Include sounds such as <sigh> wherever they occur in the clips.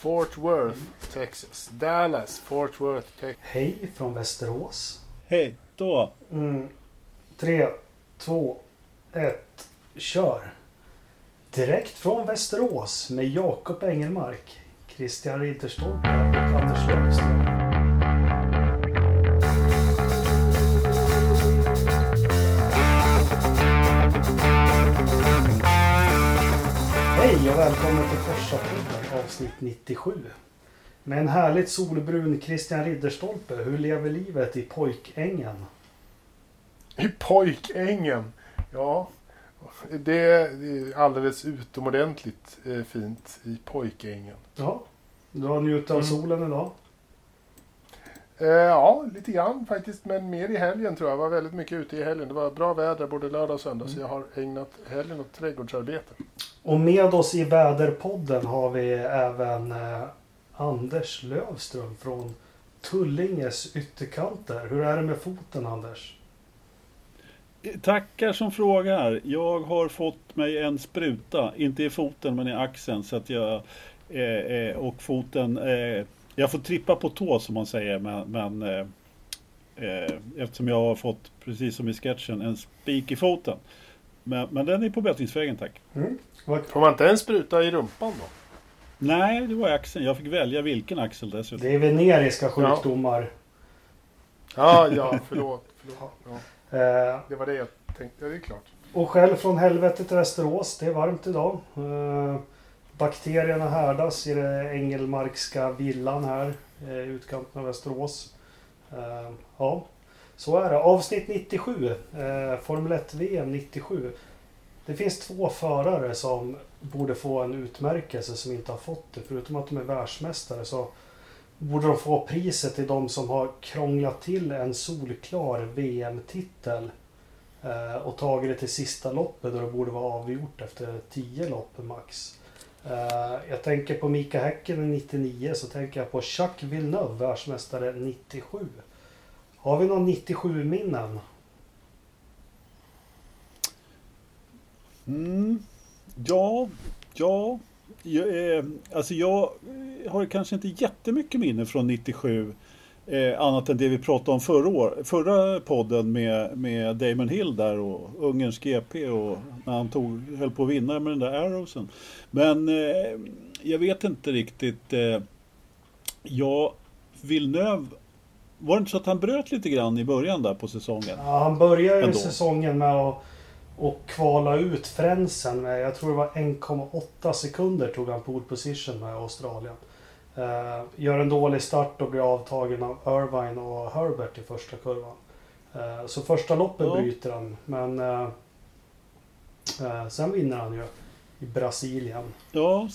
Fort Worth, Texas. Dallas, Fort Worth, Texas. Hej från Västerås. Hej, då. Mm. Tre, två, ett, kör. Direkt från Västerås med Jakob Engelmark, Christian Ridderstolpe och Anders Löfström. Hej och välkommen till Forsapodden avsnitt 97. Med en härligt solbrun Christian Ridderstolpe, hur lever livet i pojkängen? I pojkängen. Ja, det är alldeles utomordentligt eh, fint i pojkängen. Ja, du har njutit av Mm. solen idag. Eh, ja, lite grann faktiskt. Men mer i helgen tror jag. Jag var väldigt mycket ute i helgen. Det var bra väder både lördag och söndag. Så jag har ägnat helgen åt trädgårdsarbete. Och med oss i väderpodden har vi även eh, Anders Lövström från Tullinges ytterkanter. Hur är det med foten Anders? Tackar som frågar. Jag har fått mig en spruta, inte i foten men i axeln. Så att jag, eh, eh, och foten, eh, jag får trippa på tå som man säger. Men, men eh, eh, eftersom jag har fått, precis som i sketchen, en spik i foten. Men, men den är på bättringsvägen tack. Mm. Får man inte en spruta i rumpan då? Nej, det var i axeln. Jag fick välja vilken axel dessutom. Det är veneriska sjukdomar. Ja, ja, förlåt. förlåt. Ja, Eh, det var det jag tänkte. Ja, det är klart. och själv från helvetet till Västerås. Det är varmt idag. Bakterierna härdas i den engelmarkska villan här i utkanten av Västerås. Ehm, ja, så är det. Avsnitt 97. Eh, Formel 1 VM 97. Det finns två förare som borde få en utmärkelse som inte har fått det. Förutom att de är världsmästare så borde de få priset till de som har krånglat till en solklar VM-titel eh, och tagit det till sista loppet då det borde vara avgjort efter tio lopp max. Eh, jag tänker på Mika Häkkinen 99 så tänker jag på Jacques Villeneuve, världsmästare 97. Har vi någon 97-minnen? Mm, ja, ja. Jag, eh, alltså jag har kanske inte jättemycket minnen från 97. Eh, annat än det vi pratade om förra, år, förra podden med, med Damon Hill där och Ungerns GP och när han tog, höll på att vinna med den där Arrowsen. Men eh, jag vet inte riktigt. Eh, ja, Villeneuve, var det inte så att han bröt lite grann i början där på säsongen? Ja, han börjar ju säsongen med att och kvala ut fränsen med, jag tror det var 1,8 sekunder tog han pole position med Australien. Eh, gör en dålig start och blir avtagen av Irvine och Herbert i första kurvan. Eh, så första loppet Ja. bryter han, men eh, eh, sen vinner han ju i Brasilien Ja,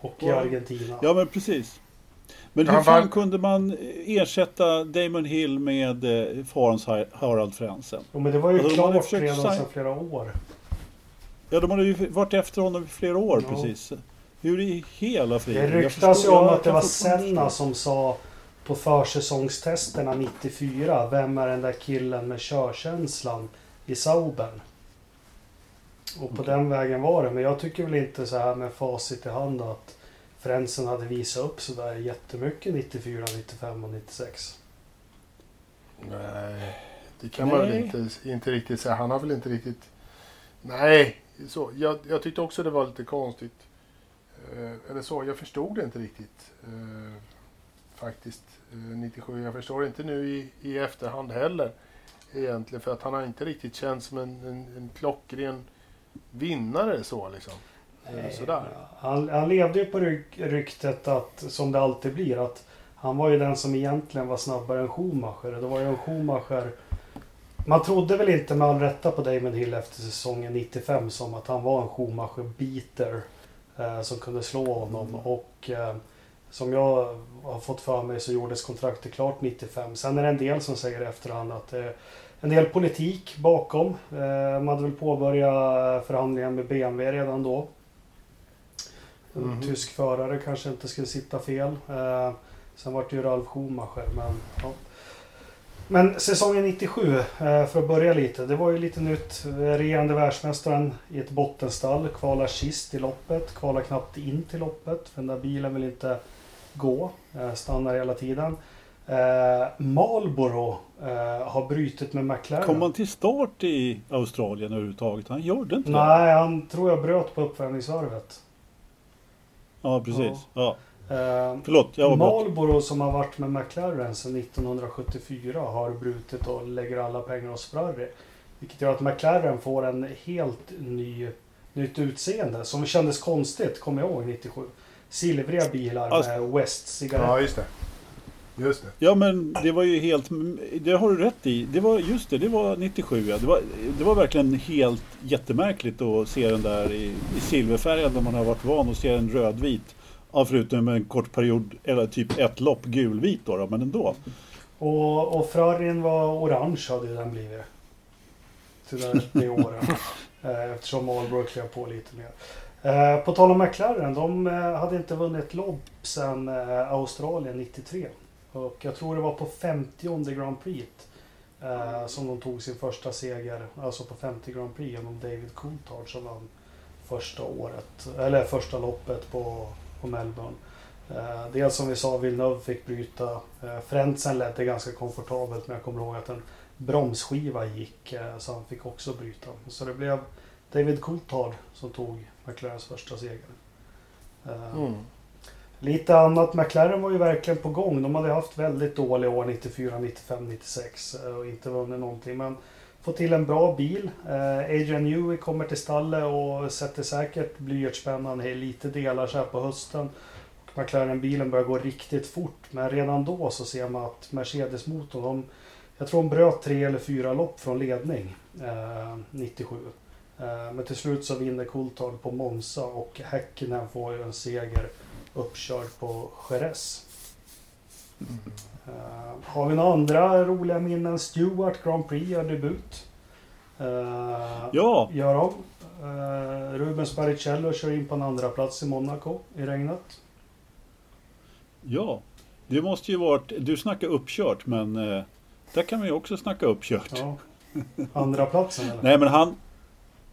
och i. Argentina. Ja men precis. Men hur fan kunde man ersätta Damon Hill med eh, farens Har- Harald Frentzen? Jo, men det var ju Alltså, klart redan sedan flera år. Ja de hade ju varit efter honom i flera år Ja. precis. Hur i hela friden? Det Jag ryktas ju om att det var Senna som sa på försäsongstesterna 94. Vem är den där killen med körkänslan i Saubern? Och på Okej. den vägen var det. Men jag tycker väl inte så här med facit i hand att Frentzen hade visat upp så där jättemycket 94, 95 och 96. Nej, det kan man väl Nej. inte, inte riktigt säga. Han har väl inte riktigt... Nej, så. Jag, jag tyckte också det var lite konstigt. Eh, eller så, jag förstod det inte riktigt. Eh, faktiskt, eh, 97. Jag förstår inte nu i, i efterhand heller. Egentligen, för att han har inte riktigt känts som en, en, en klockren vinnare så liksom. Eh, sådär. Han, han levde ju på ryk, ryktet att, som det alltid blir, att han var ju den som egentligen var snabbare än Schumacher. Det var ju en Schumacher... Man trodde väl inte med all rätta på Damon Hill efter säsongen 95 som att han var en Schumacher-beater. Eh, som kunde slå honom. Och eh, som jag har fått för mig så gjordes kontraktet klart 95. Sen är det en del som säger i efterhand att det är en del politik bakom. Eh, man hade väl påbörjat förhandlingar med BMW redan då. En Mhm. tysk förare kanske inte skulle sitta fel. Eh, sen var det ju Ralf Schumacher. Men, ja. Men säsongen 97, eh, för att börja lite. Det var ju lite nytt. Regerande världsmästaren i ett bottenstall. Kvalar sist i loppet. Kvalar knappt in till loppet. För den där bilen vill inte gå. eh, Stannar hela tiden. Eh, Marlboro eh, har brutit med McLaren. Kom han till start i Australien överhuvudtaget? Han gjorde inte det. Nej, han tror jag bröt på uppvärmningsvarvet. Ja, precis. Ja. Eh, Förlåt, jag var. Marlboro som har varit med McLaren sedan 1974 har brutit och lägger alla pengar hos Ferrari. Vilket gör att McLaren får en helt ny, nytt utseende som kändes konstigt, kommer jag ihåg, 97. Silvriga bilar Alltså- med West-cigaretter. Ja, just det. Just det. Ja men det var ju helt, det har du rätt i. Det var just det, det var 97 ja. Det var, det var verkligen helt jättemärkligt att se den där i, i silverfärgen när man har varit van att se en rödvit. Ja, förutom en kort period, eller typ ett lopp gulvit då, då men ändå. Och, och Ferrarin var orange hade den blivit. Till det, året. <laughs> Eh, Eftersom Marlboro klev på lite mer. Eh, På tal om McLaren, de eh, hade inte vunnit ett lopp sedan eh, Australien 93. Och jag tror det var på 50 Grand Prix som de tog sin första seger, alltså på 50 Grand Prix genom David Coulthard som vann första året, eller första loppet på, på Melbourne. Eh, dels som vi sa, Villeneuve fick bryta. Eh, Frentzen ledde ganska komfortabelt men jag kommer ihåg att en bromsskiva gick eh, så han fick också bryta. Så det blev David Coulthard som tog McLarens första seger. Eh, Mm. Lite annat. McLaren var ju verkligen på gång. De hade haft väldigt dåliga år 94, 95, 96 eh, och inte vunnit någonting. Men Få till en bra bil. Eh, Adrian Newey kommer till stallet och sätter säkert blyertsspännaren i lite delar så här på hösten. Och McLaren-bilen börjar gå riktigt fort. Men redan då så ser man att Mercedes-motorn, de, jag tror de bröt tre eller fyra lopp från ledning eh, 97. Eh, men till slut så vinner Coulthard på Monza och Häkkinen får ju en seger uppkörd på Jerez. Eh, har vi några andra roliga minnen? Stewart Grand Prix gör debut. Eh, Ja, Gör de. Eh, Rubens Barrichello kör in på en andra plats i Monaco i regnet. ja. Det måste ju varit, du snackar uppkört men eh, där kan vi ju också snacka uppkört. Ja. Andra platsen eller? Nej men han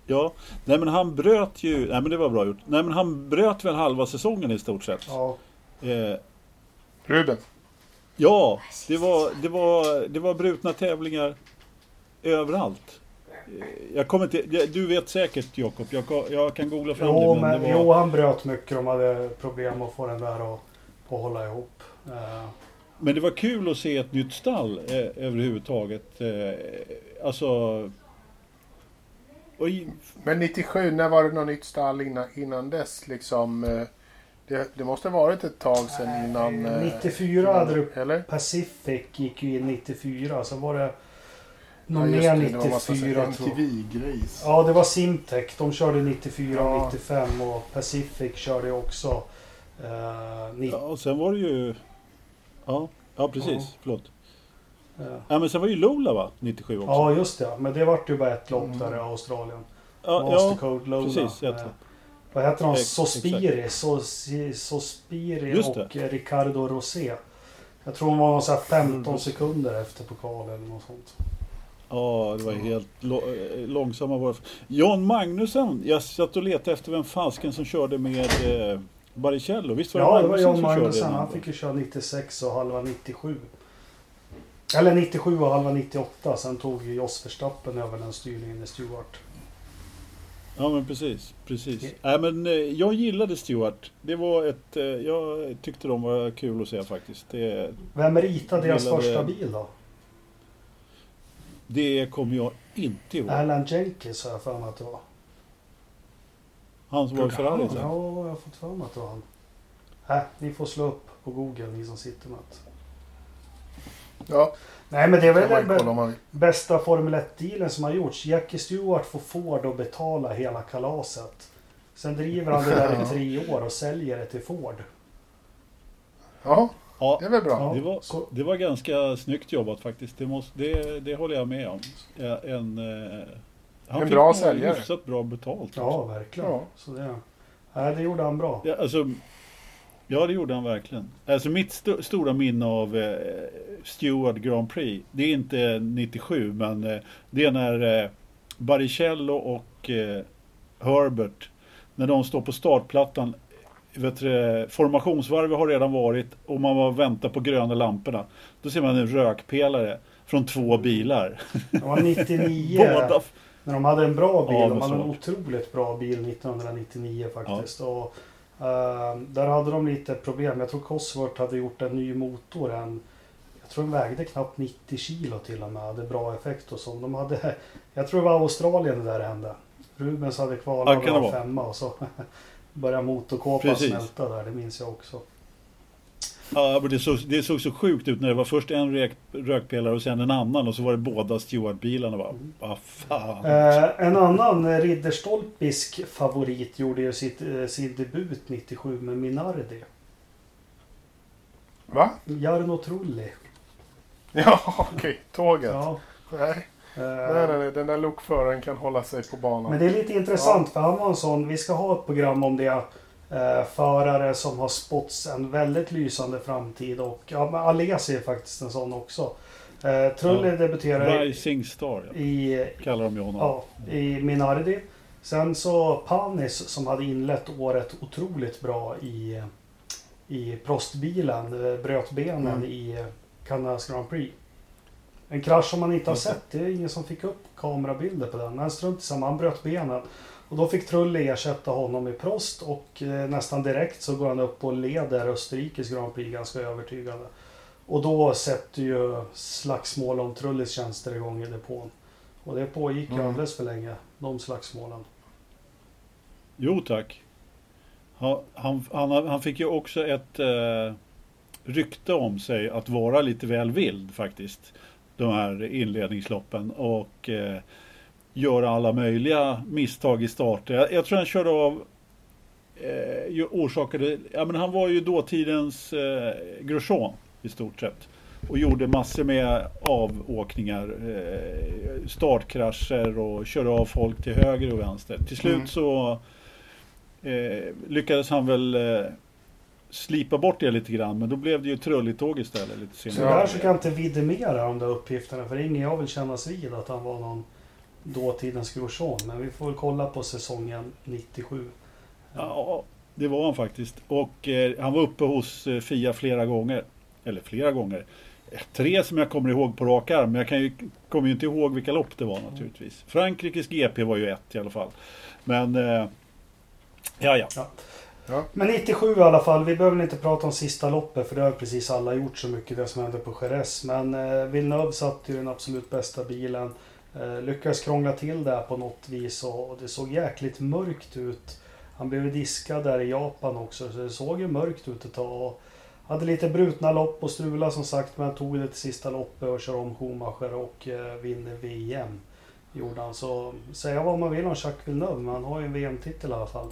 Ja, nej men han bröt ju, nej men det var bra gjort. Nej men han bröt väl halva säsongen i stort sett. Ja, Eh, Ruben. Ja, det var, det, var, det var brutna tävlingar överallt. Jag kommer inte, du vet säkert Jakob, jag, kan- jag kan googla fram jo, det. men, det var, jo, han bröt mycket. De hade problem att få den där att, att hålla ihop. Eh, Men det var kul att se ett nytt stall eh, överhuvudtaget. Eh, alltså... I, Men 97, när var det något nytt stall innan, innan dess? Liksom, eh, det, det måste ha varit ett tag sedan innan... eh, 94 innan- hade du Eller? Pacific gick ju in 94. Så var det något Ja, mer det, det var massa 94 tror jag. MTV-grejs. Ja, det var Simtech. De körde 94 och Ja. 95 och Pacific körde också. Eh, 90, ja, och sen var det ju... Ja, ja precis. Ja. Förlåt. eh, Ja, men sen var ju Lola va? 97 också. ja, just det. Men det vart ju bara ett lopp Mm. där i Australien. ja, Master ja Lola. precis. Ett, Eh, Vad heter de? Sospiri. Sos- Sospiri och Ricardo Rosé. Jag tror hon var någon så här 15 Mm. sekunder efter pokal eller något sånt. ja, det var helt eh, långsamma var. John Magnusson. Jag satt och letade efter vem fasken som körde med eh, Baricello. Visst var det Ja, det var John som Magnusson. Han fick ju köra 96 och halva 97. Eller 97 och halva 98. Sen tog ju Jos Verstappen över den styrningen i Stewart. Ja men precis, precis. Ja. Nej men eh, jag gillade Stewart. Det var ett, eh, jag tyckte de var kul att se faktiskt. Det, Vem ritade deras Gillade- första bil då? det kommer jag inte ihåg. Alan Jenkins har jag för mig att det var. Han som var i Ferrari Ja, sen. jag har fått för mig att det var han. Äh, ni får slå upp på Google, ni som sitter med det. Ja, Nej, men det är väl den bästa Formel 1-dealen som har gjorts. Jackie Stewart får Ford att betala hela kalaset. Sen driver han det där i tre år och säljer det till Ford. Ja, Ja, det är väl bra. Ja. det var, det var ganska snyggt jobbat faktiskt. Det, måste, det, det håller jag med om. Ja, En, eh, han En fick bra nog säljare. hyfsat bra betalt. Ja, också. verkligen. Ja. Så det, nej, det gjorde han bra. Ja, alltså, Ja, det gjorde han verkligen. Alltså mitt st stora minne av eh, Stewart Grand Prix, det är inte 97, men eh, det är när eh, Baricello och eh, Herbert, när de står på startplattan, vet du, formationsvarvet har redan varit och man var väntar på gröna lamporna. Då ser man en rökpelare från två bilar. Det var 99. <laughs> Båda. När de hade en bra bil. Ja, de hade en otroligt bra bil 1999 faktiskt. Och, eh, där hade de lite problem. Jag tror Cosworth hade gjort en ny motor. En, jag tror den vägde knappt 90 kilo till och med. Hade bra effekt och så. De hade, <laughs> jag tror det var Australien det där hände. Rubens hade Ja, kvalat kan och det var vara. femma och så <laughs> började motorkåpan smälta där. Det minns jag också. Ja, men det, såg, det såg så sjukt ut när det var först en rök, rökpelare och sen en annan och så var det båda Stewart-bilarna. Vad fan. Eh, en annan eh, ridderstolpisk favorit gjorde ju sitt, eh, sin debut 97 med Minardi. Va? Jarno Trulli. <laughs> Ja, okej. Tåget. Ja, Nej. eh, Nej, nej, nej. Den där lokföraren kan hålla sig på banan. Men det är lite intressant för han var en sån, vi ska ha ett program om det. Eh, förare som har spåtts en väldigt lysande framtid och ja, men Alesi är faktiskt en sån också. Eh, Trulli Ja. debuterade Rising Star ja, i, kallar de ju honom. ja, i Minardi. Sen så Panis som hade inlett året otroligt bra i, i Prostbilen. eh, Bröt benen Mm. i Kanadas Grand Prix. En krasch som man inte har sett. Det är ingen som fick upp kamerabilder på den. Men strunt samma, han bröt benen. Och då fick Trulli ersätta honom i Prost och eh, nästan direkt så går han upp och leder Österrikes Grand Prix ganska övertygande. Och då sätter ju slagsmål om Trullis tjänster igång i depån. Och det pågick ju Mm. alldeles för länge, de slagsmålen. Jo tack. Han, han, han, han fick ju också ett eh, rykte om sig att vara lite väl vild faktiskt. De här inledningsloppen och eh, göra alla möjliga misstag i starten. Jag, jag tror han körde av eh, orsakade, ja men han var ju dåtidens eh, Grosjean i stort sett. Och gjorde massor med avåkningar, eh, startkrascher och körde av folk till höger och vänster. Till slut Mm. så eh, lyckades han väl eh, slipa bort det lite grann men då blev det ju trulligtåg istället lite Så senare. där så kan jag inte vidimera de där uppgifterna. För ingen jag vill kännas vid att han var någon dåtidens Grosjean. Men vi får väl kolla på säsongen 97. Ja, det var han faktiskt. Och eh, han var uppe hos eh, Fia flera gånger. Eller flera gånger. Tre som jag kommer ihåg på rak arm. Men jag kan ju, kommer ju inte ihåg vilka lopp det var naturligtvis. Frankrikes GP var ju ett i alla fall. Men... Eh, ja, ja. Ja. Men 97 i alla fall. Vi behöver inte prata om sista loppet för det har precis alla gjort så mycket det som hände på Jerez. Men eh, Villeneuve satt ju den absolut bästa bilen. Eh, lyckades krångla till det här på något vis och, det såg jäkligt mörkt ut. Han blev diskad där i Japan också så det såg ju mörkt ut ett tag. Och hade lite brutna lopp och strula som sagt men tog det till sista loppet och kör om Schumacher och eh, vinner VM. Gjorde han. Så säga vad man vill om Jacques Villeneuve men han har ju en VM-titel i alla fall.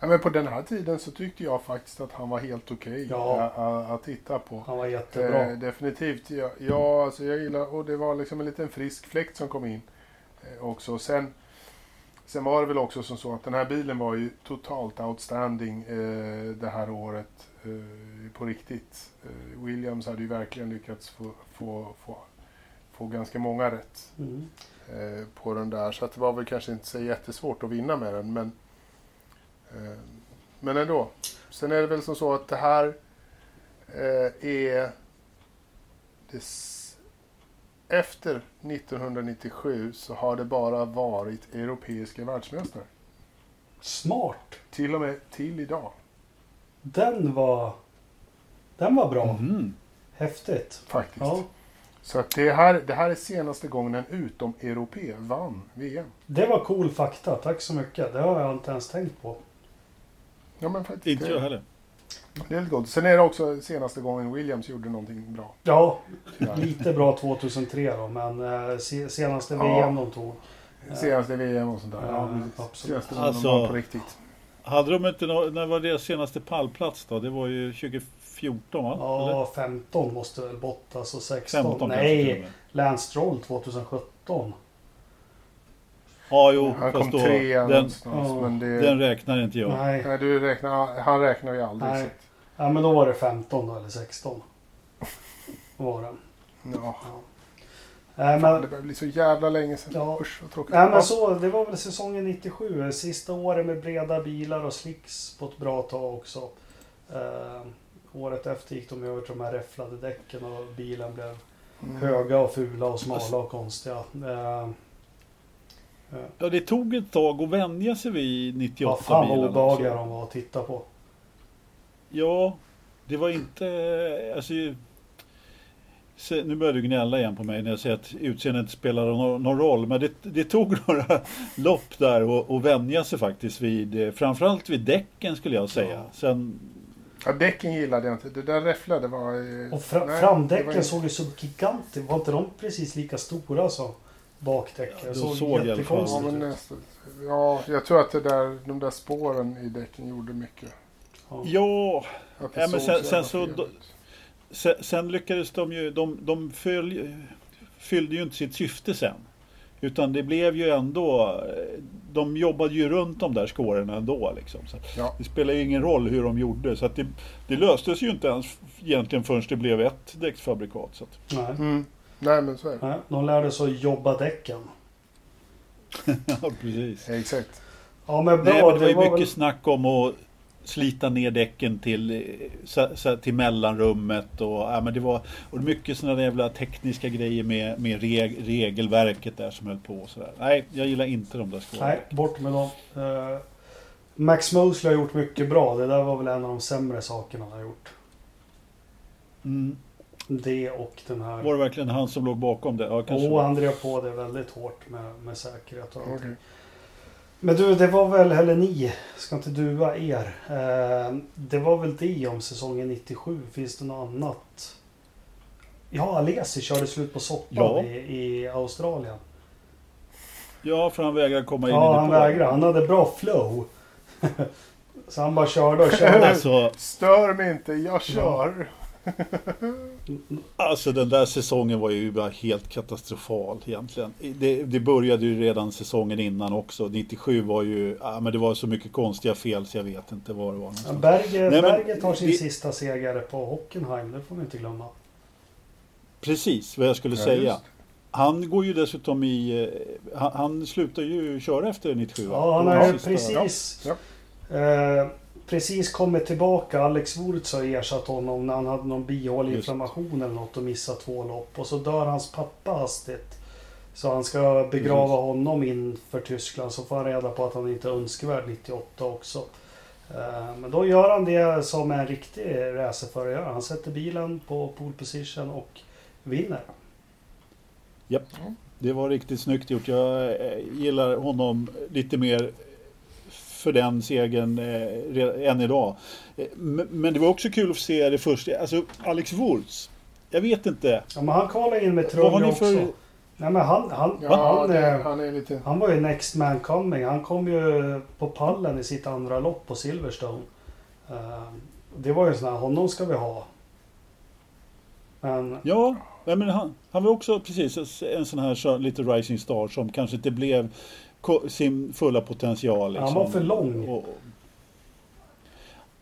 Ja, men på den här tiden så tyckte jag faktiskt att han var helt okej Ja. att, att, att titta på. Han var jättebra. Eh, definitivt. Ja, ja, alltså jag gillar, och det var liksom en liten frisk fläkt som kom in eh, också. Sen, sen var det väl också som så att den här bilen var ju totalt outstanding eh, det här året eh, på riktigt. Eh, Williams hade ju verkligen lyckats få, få, få, få ganska många rätt Mm. eh, på den där. Så att det var väl kanske inte så jättesvårt att vinna med den. Men, eh, men ändå. Sen är det väl som så att det här eh, är... Efter 1997 så har det bara varit europeiska världsmästare. Smart. Till och med till idag. Den var... Den var bra. Mhm. Häftigt. Faktiskt. Ja. Så att det, här, det här är senaste gången en utom-europé vann VM. Det var cool fakta. Tack så mycket. Det har jag inte ens tänkt på. Ja, men faktiskt. Inte jag Det, heller. det är lite gott. Sen är det också senaste gången Williams gjorde någonting bra. Ja, tyvärr. lite bra 2003 då. Men eh, se- senaste Ja. VM de tog. Senaste VM och sånt där. Ja, absolut. Senaste gången Alltså- de var på riktigt. Hade de inte nå- när var deras senaste pallplats då? Det var ju 2014 va? Eller? Ja, 15 måste väl Bottas och 16. 15 kanske till och Nej, med. Lance Stroll 2017. Ja, jo, Han kom då, trea den, någonstans. Ja. Men det, den räknar inte jag. Nej. nej, du räknar, han räknar ju aldrig. Nej. Ja, men då var det 15 då, eller 16. Var det. Ja. Nej, Fan, men, det börjar bli så jävla länge sedan. Ja. Usch vad tråkigt. nej, men Ja. så, det var väl säsongen 97. Sista året med breda bilar och slicks på ett bra tag också. Eh, året efter gick de över till de här räfflade däcken och bilen blev Mm. höga och fula och smala och konstiga. Eh, Ja, det tog ett tag att vänja sig vid 98 vad fan vad obehagliga de var att titta på. Ja, det var inte... Alltså, nu börjar du gnälla igen på mig när jag säger att utseendet inte spelar någon, roll. Men det, det tog <laughs> några lopp där och, och vänja sig faktiskt vid, framförallt vid däcken skulle jag säga. Ja. Sen, Ja, däcken gillade jag inte. Det där räfflade var... eh, Och fra, nej, det framdäcken var såg ju så gigantiska Var inte de precis lika stora som bakdäcken? Ja, såg. Ja, jättekonstigt ut. nästan, ja, jag tror att det där, de där spåren i däcken gjorde mycket. Ja. ja, Ja, men sen- sen så då- sen, sen lyckades de ju... De, de följ, fyllde ju inte sitt syfte sen. Utan det blev ju ändå... De jobbade ju runt de där skårorna ändå. Liksom. Så Ja. Det spelar ju ingen roll hur de gjorde. Så att det, det löstes ju inte ens egentligen förrän det blev ett däcksfabrikat. Så att, Nej. Mm. Nej, men så är det. Nej, de lärde sig att jobba däcken. <laughs> ja, precis. Exakt. Ja men bra. Nej, men det var ju mycket väl- snack om att slita ner däcken till, så, så, till mellanrummet. Och, ja, men det var och mycket sådana jävla tekniska grejer med, med reg, regelverket där som höll på. Och så där. Nej, jag gillar inte de där skålarna. Nej, bort med dem. Eh, Max Mosley har gjort mycket bra. Det där var väl en av de sämre sakerna han har gjort. Mm. Det och den här... Var det verkligen han som låg bakom det? Ja, kanske. Och han drev på det väldigt hårt med, med säkerhet och allting. Okej. Men du, det var väl, eller ni, ska inte dua er. Eh, det var väl det om säsongen 97. Finns det något annat? Ja, Alesi körde slut på soppan Ja. i, i Australien. Ja, för han vägrade komma in i Ja, han vägrade. Han hade bra flow. <laughs> Så han bara körde och körde. Alltså, Stör mig inte, jag kör. Alltså den där säsongen var ju bara helt katastrofal egentligen. Det, det började ju redan säsongen innan också. 97 var ju, ja, men det var så mycket konstiga fel så jag vet inte vad det var. Ja, någonstans. Berger, Nej, men Berger tar sin det- sista seger på Hockenheim. Det får man inte glömma. Precis vad jag skulle Ja, säga. just. Han går ju dessutom i, eh, han, han slutar ju köra efter 97 va? Ja, han har precis, Ja. eh, precis kommit tillbaka. Alex Wurz har ersatt honom när han hade någon bihåleinflammation eller något och missat två lopp. Och så dör hans pappa hastigt. Så han ska begrava Precis. honom inför Tyskland. Så får han reda på att han inte är önskvärd 98 också. Eh, Men då gör han det som en riktig racerförare gör. Han sätter bilen på pole position och vinner. Japp. Det var riktigt snyggt gjort. Jag eh, gillar honom lite mer för den segern eh, än idag. Eh, Men, det var också kul att se det först. Alltså Alex Wurz. Jag vet inte. Ja, men han kvalade in med Trulli också. för... Nej men han, han, Ja, han, det, eh, han är lite... han var ju next man coming. Han kom ju på pallen i sitt andra lopp på Silverstone. Eh, det var ju sån här, honom ska vi ha. Men Ja, nej, men han, han var också precis en sån här lite rising star som kanske inte blev sin fulla potential. Liksom. Han var för lång. Och,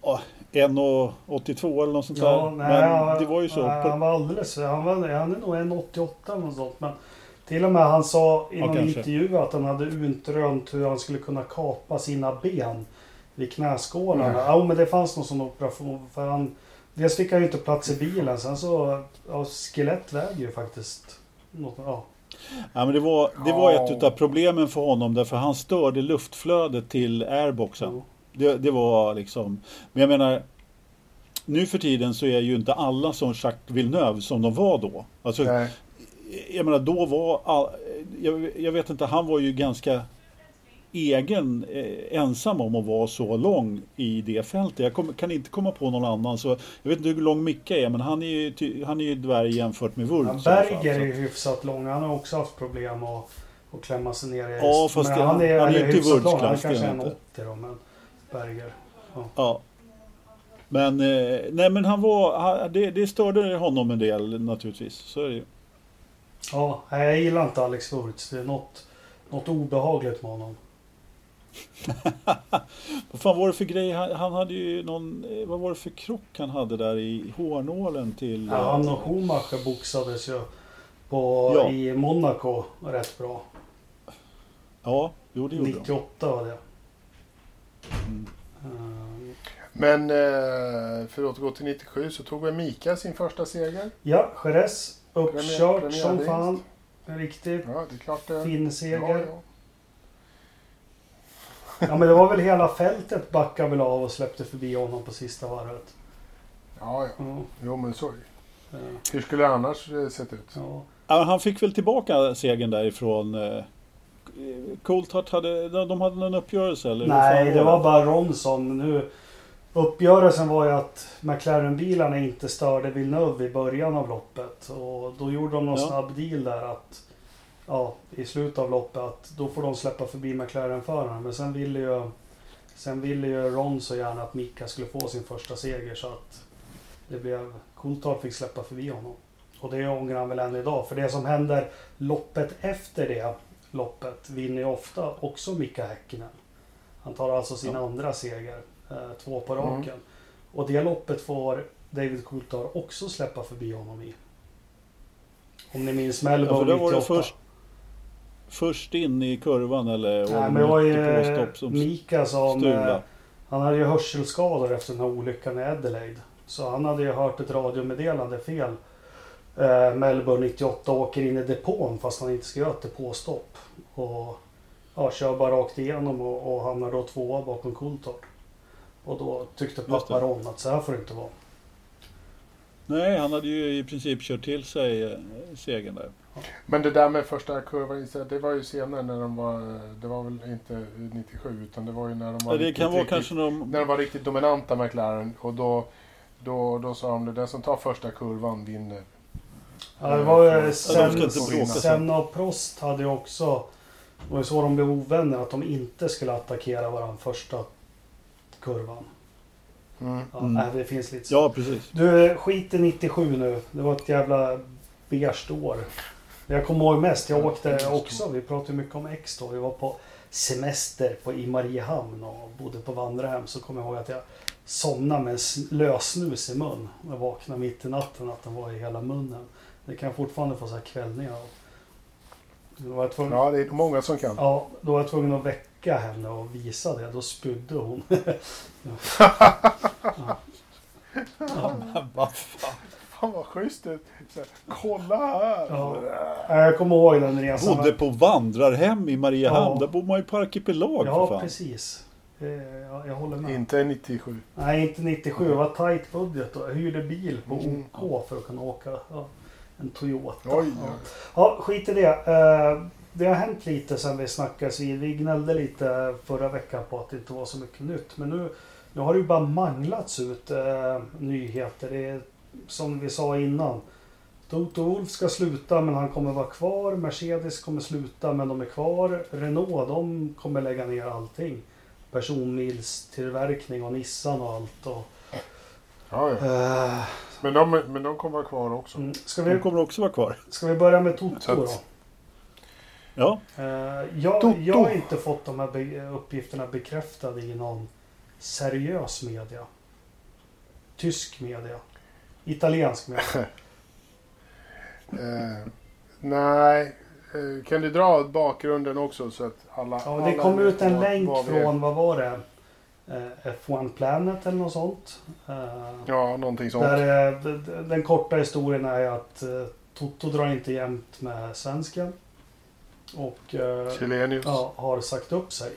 och, 1,82 eller något sånt ja, där. nej, men han, det var ju så. nej, han var alldeles han, var, han är nog 1,88 eller något sånt. Men till och med han sa i Ja, någon kanske. intervju att han hade utrönt hur han skulle kunna kapa sina ben vid knäskålarna. Nej. Ja, men det fanns någon sån operation. För han, dels fick han ju inte plats i bilen. Sen så, ja, skelett väger ju faktiskt. Något, ja. Ja, men det var, det var Ja. ett av problemen för honom därför han störde luftflödet till airboxen. Det, det var liksom, men jag menar nu för tiden så är ju inte alla som Jacques Villeneuve som de var då. Alltså, Nej. jag menar då var all, jag, jag vet inte, han var ju ganska egen, eh, ensam om att vara så lång i det fältet. Jag kom, kan inte komma på någon annan. Så, jag vet inte hur lång Micke är men han är ju, ty- han är ju dvärg jämfört med Wurz. Ja, Berger är ju hyfsat lång. Han har också haft problem att, att klämma sig ner i Ja, fast men det- han är, han är inte hyfsat lång. Han är är kanske en inte. 80 då, men Berger. Ja. Men, eh, nej men han var, han, det, det störde honom en del naturligtvis. Så är det ju. Ja, jag gillar inte Alex Wurz. Det är något, något obehagligt med honom. <laughs> Vad fan var det för grej? Han, han hade ju någon... eh, Vad var det för krock han hade där i hårnålen till... Ja, han eh, och Schumacher boxades ju på, Ja. i Monaco rätt bra. Ja, jo det gjorde de. 98 var det. Mm. Eh, Men för att återgå till 97 så tog väl Mika sin första seger. Ja, Jerez. Uppkört som fan. En riktigt Ja, det är klart det. fin seger. ja. Ja, men det var väl hela fältet backade väl av och släppte förbi honom på sista varvet. ja, ja. Ja, Jo, men så eh, Hur skulle det annars eh, sett ut? ja. Ja, han fick väl tillbaka segern därifrån. eh, Coulthard hade... De de hade någon uppgörelse eller? Nej, det var bara Ron som nu... Uppgörelsen var ju att McLaren-bilarna inte störde Villeneuve i början av loppet. Och då gjorde de någon Ja. snabb deal där att... Ja, i slutet av loppet att då får de släppa förbi McLaren-föraren. Men sen ville ju... Sen ville ju Ron så gärna att Mika skulle få sin första seger så att... Det blev... Coulthard fick släppa förbi honom. Och det ångrar han väl än idag. För det som händer loppet efter det loppet vinner ju ofta också Mika Häkkinen. Han tar alltså sin Ja. andra seger. Eh, två på Mm. raken. Och det loppet får David Coulthard också släppa förbi honom i. Om ni minns Ja, Melbourne det 98. först, först in i kurvan eller? Nej, och men det var ju i eh, som Mika som... Eh, han hade ju hörselskador efter den här olyckan i Adelaide. Så han hade ju hört ett radiomeddelande fel. Eh, Melbourne 98 åker in i depån fast han inte ska göra ett depåstopp. Och ja, kör bara rakt igenom och, och hamnar då tvåa bakom Coulthard. Och då tyckte pappa. Ron att så här får det inte vara. Nej, han hade ju i princip kört till sig eh, segern där. Men det där med första kurvan, det var ju senare när de var... Det var väl inte 97 utan det var ju när de var Ja, det riktigt, kan vara riktigt, kanske någon... När de var riktigt dominanta McLaren och då, då, då sa de det, den som tar första kurvan vinner. Ja, det var ju Ja, de ska sen. Senna och Prost hade ju också... Det var ju så de blev ovänner, att de inte skulle attackera varandra första kurvan. Mm. Ja, Mm. nej, det finns lite så. Ja, precis. Du, skit i 97 nu. Det var ett jävla beige år. Det Jag kommer ihåg mest, jag åkte också, vi pratade mycket om X då. Vi var på semester på, i Mariehamn och bodde på vandrarhem. Så kommer jag ihåg att jag somnade med lösnus i mun. Jag vaknade mitt i natten att den var i hela munnen. Det kan jag fortfarande få så här kvällningar av. Då var jag tvungen, Ja, det är många som kan. Ja, då var jag tvungen att väcka henne och visa det. Då spydde hon. <laughs> <laughs> Vad fan. Fan vad schysst det så här, Kolla här! Ja. Ja, Jag kommer ihåg den resan. Bodde på vandrarhem i Mariehamn. Ja. Där bor man ju på arkipelag för Ja, fan. precis. Eh, Ja, jag håller med. Inte 97. Nej, inte 97. Det var tight budget då. Jag hyrde bil på Mm. OK för att kunna åka ja, en Toyota. Oj, ja. ja, skit i det. Eh, Det har hänt lite sen vi snackades vid. Vi gnällde lite förra veckan på att det inte var så mycket nytt. Men nu, nu har det ju bara manglats ut eh, nyheter. Det är som vi sa innan. Toto Wolff ska sluta men han kommer vara kvar. Mercedes kommer sluta men de är kvar. Renault de kommer lägga ner allting. Personbilstillverkning och Nissan och allt. Och, Ja, ja. eh, Men, de, men de kommer vara kvar också. mm, ska, De vi, kommer också vara kvar. ska vi börja med Toto då? Ja, Eh, jag, Toto. jag har inte fått de här be- uppgifterna bekräftade i någon seriös media. Tysk media. Italiensk media. <laughs> Eh, nej, eh, kan du dra bakgrunden också så att alla... Ja, det alla kom vet ut en länk är. från, vad var det? Eh, F1 Planet eller något sånt. Eh, Ja, någonting sånt. där, den korta historien är att Toto drar inte jämnt med svensken. Och Chilenius. ja, har sagt upp sig.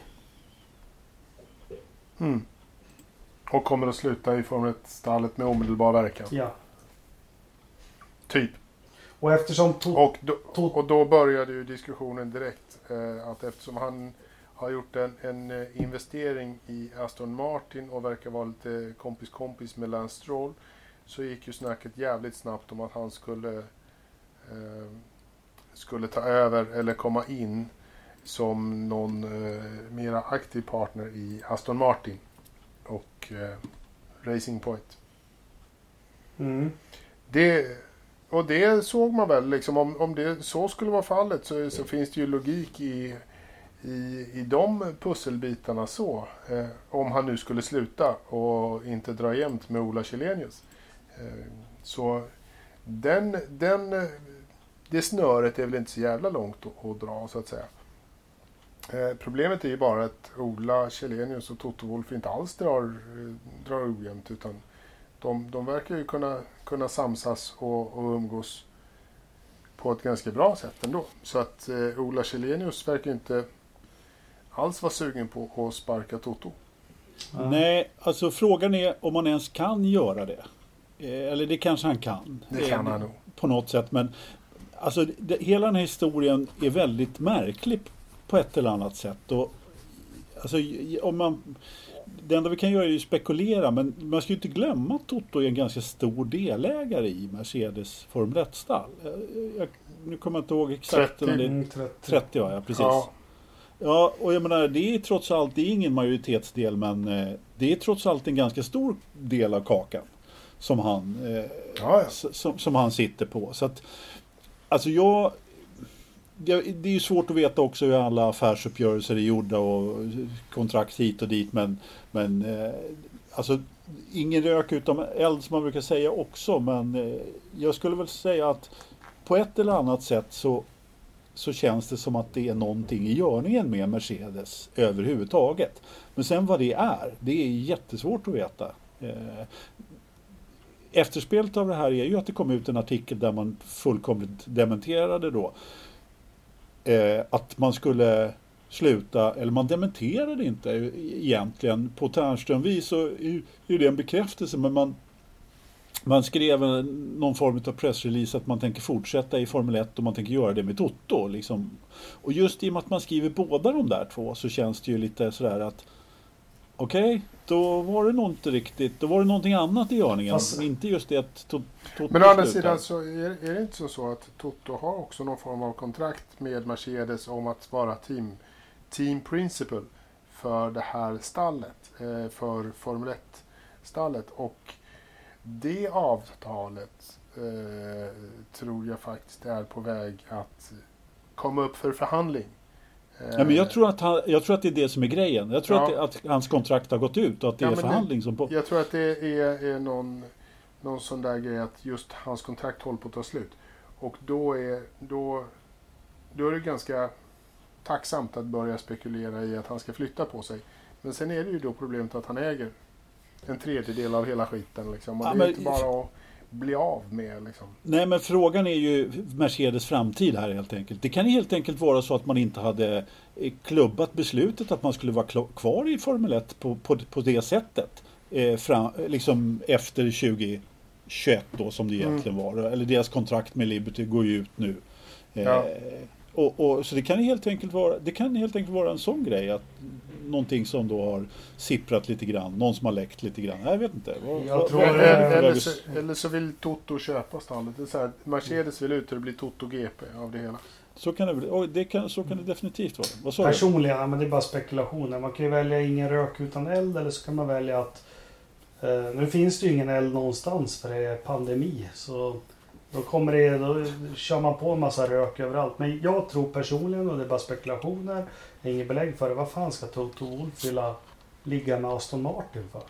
Mm. Och kommer att sluta i Formel 1-stallet med omedelbar verkan. Ja. Typ. Och eftersom. Och då, och då började ju diskussionen direkt. Eh, att eftersom han har gjort en, en eh, investering i Aston Martin och verkar vara lite kompis-kompis med Lance Stroll. Så gick ju snacket jävligt snabbt om att han skulle, eh, skulle ta över eller komma in som någon eh, mera aktiv partner i Aston Martin och eh, Racing Point. Mm. Det, och det såg man väl, liksom, om, om det så skulle vara fallet så, så finns det ju logik i i, i de pusselbitarna så, eh, om han nu skulle sluta och inte dra jämnt med Ola Källenius. Eh, så den, den, eh, det snöret är väl inte så jävla långt att, att dra så att säga. Eh, problemet är ju bara att Ola Källenius och Toto Wolf inte alls drar, eh, drar ojämnt utan de, de verkar ju kunna, kunna samsas och, och umgås på ett ganska bra sätt ändå. Så att eh, Ola Källenius verkar inte alls vara sugen på att sparka Toto. Ja. Nej, alltså frågan är om man ens kan göra det. Eh, eller det kanske han kan. Det kan han nog. På något sätt. Men alltså, det, hela den här historien är väldigt märklig på ett eller annat sätt. Och, alltså, om man, det enda vi kan göra är att spekulera men man ska ju inte glömma att Toto är en ganska stor delägare i Mercedes Formel 1-stall. Nu kommer jag inte ihåg exakt. 30. Det, 30. 30 ja, precis. Ja. Ja, och jag menar det är trots allt, det är ingen majoritetsdel men eh, det är trots allt en ganska stor del av kakan. Som han, eh, ja, ja. Som, som han sitter på. Så att, alltså jag, det, det är ju svårt att veta också hur alla affärsuppgörelser är gjorda och kontrakt hit och dit men, men eh, alltså ingen rök utan eld som man brukar säga också men eh, jag skulle väl säga att på ett eller annat sätt så så känns det som att det är någonting i görningen med Mercedes överhuvudtaget. Men sen vad det är, det är jättesvårt att veta. Eh, efterspelet av det här är ju att det kom ut en artikel där man fullkomligt dementerade då eh, att man skulle sluta, eller man dementerade inte egentligen. På Ternström-vis så är det en bekräftelse men man man skrev någon form av pressrelease att man tänker fortsätta i Formel 1 och man tänker göra det med Toto. Liksom. Och just i och med att man skriver båda de där två så känns det ju lite sådär att Okej, okay, då var det nog inte riktigt, då var det någonting annat i görningen. Fast, inte just det att Toto Men å andra sidan så är, är, det inte så att Toto har också någon form av kontrakt med Mercedes om att vara team, team principal för det här stallet, eh, för Formel 1-stallet. Och det avtalet eh, tror jag faktiskt är på väg att komma upp för förhandling. Ja, men jag, tror att han, jag tror att det är det som är grejen. Jag tror ja. att, det, att, hans kontrakt har gått ut och att det ja, är förhandling det, som på... Jag tror att det är, är någon, någon sån där grej att just hans kontrakt håller på att ta slut. Och då är, då, då är det ganska tacksamt att börja spekulera i att han ska flytta på sig. Men sen är det ju då problemet att han äger en tredjedel av hela skiten. Liksom. Och ja, det är men... inte bara att bli av med. Liksom. Nej men frågan är ju Mercedes framtid här helt enkelt. Det kan helt enkelt vara så att man inte hade eh, klubbat beslutet att man skulle vara kvar i Formel 1 på, på, på det sättet. Eh, fram, liksom efter 2021 då som det mm. egentligen mm. var. Eller deras kontrakt med Liberty går ju ut nu. Eh, ja. Och, och, så det kan, helt enkelt vara, det kan helt enkelt vara en sån grej att någonting som då har sipprat lite grann. Någon som har läckt lite grann. Jag vet inte. Jag tror eller, eller, så, eller så vill Toto köpa stallet. Det är så här, Mercedes vill ut och det blir Toto GP av det hela. Så kan det, oh, det, kan, så kan det definitivt vara. Vad Personligen, men det är bara spekulationer. Man kan ju välja ingen rök utan eld eller så kan man välja att eh, Nu finns det ju ingen eld någonstans för det är pandemi. Så då kommer det, då kör man på en massa rök överallt. Men jag tror personligen, och det är bara spekulationer, inget belägg för det. Vad fan ska Toto Wolff vilja ligga med Aston Martin för?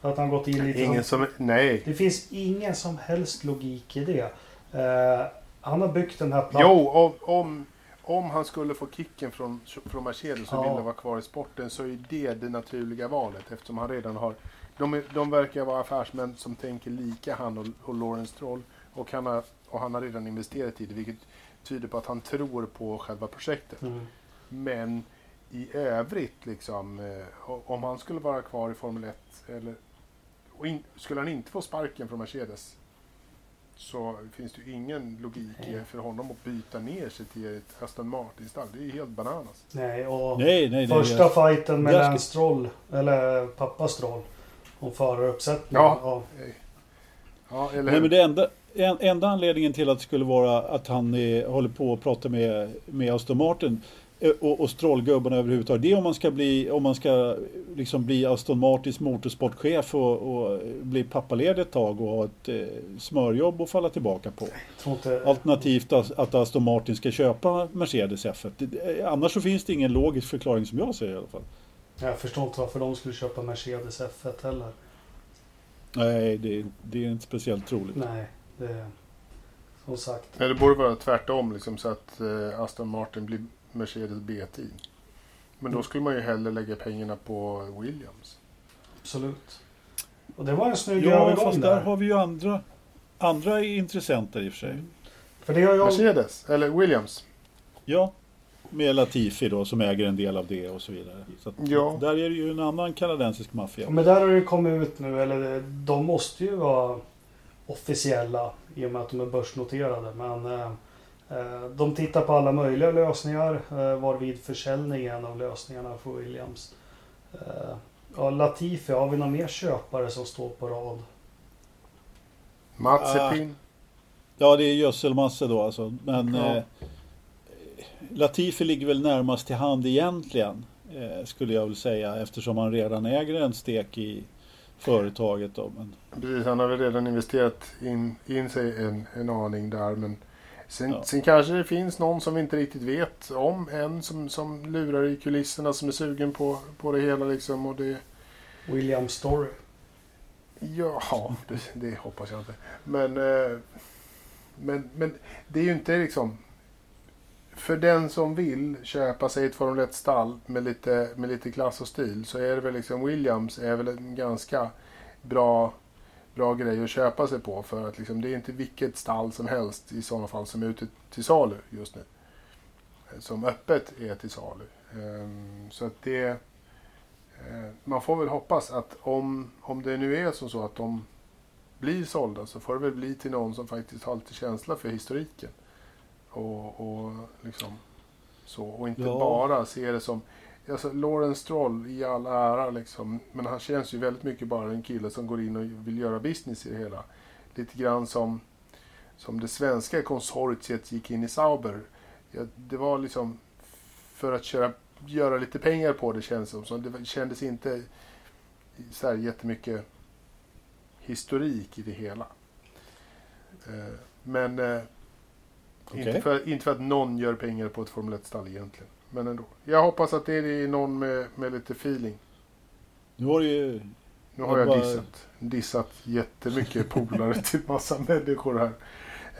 För att han gått in lite... Ingen som, nej. Det finns ingen som helst logik i det. Uh, han har byggt den här plattan. Jo, om, om, om han skulle få kicken från, från Mercedes och ja. vill vara kvar i sporten så är det det naturliga valet eftersom han redan har... De, de verkar vara affärsmän som tänker lika han och, och Lawrence Troll. Och han, har, och han har redan investerat i det vilket tyder på att han tror på själva projektet. Mm. Men i övrigt, liksom, eh, om han skulle vara kvar i Formel 1, eller, och in, skulle han inte få sparken från Mercedes, så finns det ju ingen logik nej. för honom att byta ner sig till ett Aston Martin-stall. Det är ju helt bananas. Nej, och nej, nej, första nej, fighten med Lance Stroll, eller pappa Stroll, om föraruppsättningen. Ja. ja. ja eller... Nej, men det enda, en, enda anledningen till att det skulle vara att han är, håller på att prata med, med Aston Martin Eh, och, och strollgubbarna överhuvudtaget. Det är om man ska bli, om man ska liksom bli Aston Martins motorsportchef och, och bli pappaledig ett tag och ha ett eh, smörjobb att falla tillbaka på. Inte... Alternativt att Aston Martin ska köpa Mercedes F1. Eh, annars så finns det ingen logisk förklaring som jag ser i alla fall. Jag förstår inte varför de skulle köpa Mercedes F1 heller. Nej, det, det är inte speciellt troligt. Nej, det... Som sagt. Nej, det borde vara tvärtom liksom, så att eh, Aston Martin blir Mercedes B-team. Men då mm. skulle man ju hellre lägga pengarna på Williams. Absolut. Och det var en snygg ja, övergång fast där. där har vi ju andra, andra intressenter i och för sig. Mm. För det har jag... Mercedes, eller Williams. Ja, med Latifi då som äger en del av det och så vidare. Så ja. Där är det ju en annan kanadensisk maffia. Men där har det kommit ut nu, eller de måste ju vara officiella i och med att de är börsnoterade. Men eh, Eh, de tittar på alla möjliga lösningar eh, varvid försäljningen av lösningarna för Williams. Eh, ja, Latifi, har vi några mer köpare som står på rad? Mazepin? Uh, ja, det är gödselmassor då alltså. Men ja. eh, Latifi ligger väl närmast till hand egentligen. Eh, skulle jag väl säga eftersom han redan äger en stek i företaget. Då, men... Precis, han har väl redan investerat in, in sig en, en aning där. Men Sen, ja. sen, kanske det finns någon som vi inte riktigt vet om än som, som lurar i kulisserna som är sugen på, på det hela liksom. Och det... William Story. Ja, det, det hoppas jag inte. Men, eh, men, men det är ju inte liksom... För den som vill köpa sig ett Formel 1-stall med lite, med lite klass och stil så är det väl liksom Williams är väl en ganska bra bra grej att köpa sig på. För att liksom, det är inte vilket stall som helst i sådana fall som är ute till salu just nu. Som öppet är till salu. Ehm, så att det... Eh, man får väl hoppas att om, om det nu är som så att de blir sålda så får det väl bli till någon som faktiskt har lite känsla för historiken. Och, och liksom så. Och inte ja. bara se det som Alltså, Lawrence Stroll i all ära liksom. Men han känns ju väldigt mycket bara en kille som går in och vill göra business i det hela. Lite grann som, som det svenska konsortiet gick in i Sauber. Ja, det var liksom för att köra, göra lite pengar på det känns som. Så det kändes inte så här jättemycket historik i det hela. Eh, men eh, okay. inte, för, inte för att någon gör pengar på ett Formel 1-stall egentligen. Men ändå. Jag hoppas att det är någon med, med lite feeling. Nu har ju... Nu har jag bara... dissat, dissat jättemycket polare <laughs> till massa människor här.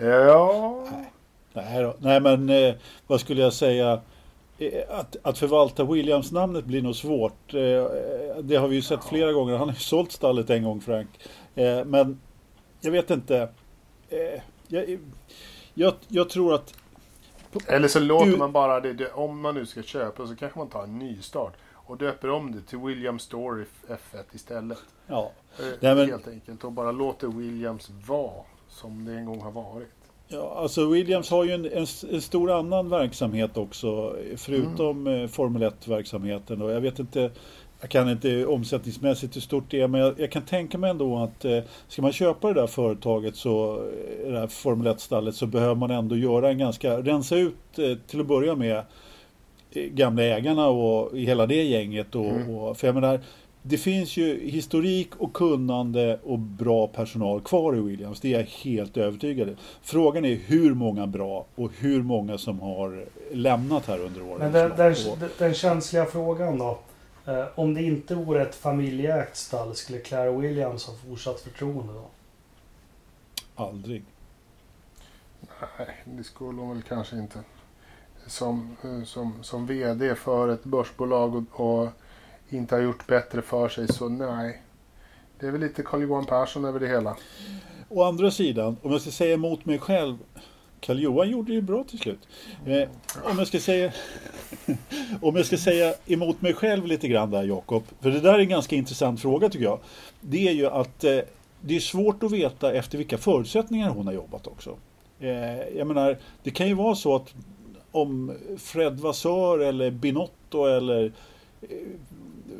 Ja... Nej, då. Nej men eh, vad skulle jag säga? Eh, att, att förvalta Williams-namnet blir nog svårt. Eh, det har vi ju sett flera gånger. Han har ju sålt stallet en gång Frank. Eh, men jag vet inte. Jag, jag, jag tror att eller så låter man bara det, det, om man nu ska köpa så kanske man tar en nystart och döper om det till William Story F1 istället. Ja. Eh, Nej, men... Helt enkelt och bara låter Williams vara som det en gång har varit. Ja, alltså Williams har ju en, en, en stor annan verksamhet också förutom mm. Formel 1-verksamheten och jag vet inte jag kan inte omsättningsmässigt hur stort det är men jag, jag, kan tänka mig ändå att eh, ska man köpa det där företaget så eh, det här Formel 1-stallet så behöver man ändå göra en ganska, rensa ut eh, till att börja med eh, gamla ägarna och hela det gänget och, mm. och för jag menar det finns ju historik och kunnande och bra personal kvar i Williams. Det är jag helt övertygad om. Frågan är hur många bra och hur många som har lämnat här under åren. Men den, den, den känsliga frågan då. Eh, om det inte vore ett familjeägt stall, skulle Clara Williams ha fortsatt förtroende då? Aldrig. Nej, det skulle hon väl kanske inte. Som, eh, som, som VD för ett börsbolag och, och inte har gjort bättre för sig, så nej. Det är väl lite Carl-Johan Persson över det hela. Å andra sidan, om jag ska säga emot mig själv Karl-Johan gjorde det ju bra till slut. Eh, om, jag ska säga, <laughs> om jag ska säga emot mig själv lite grann där Jakob. För det där är en ganska intressant fråga tycker jag. Det är ju att eh, det är svårt att veta efter vilka förutsättningar hon har jobbat också. Eh, jag menar, det kan ju vara så att om Fred Vassör eller Binotto eller eh,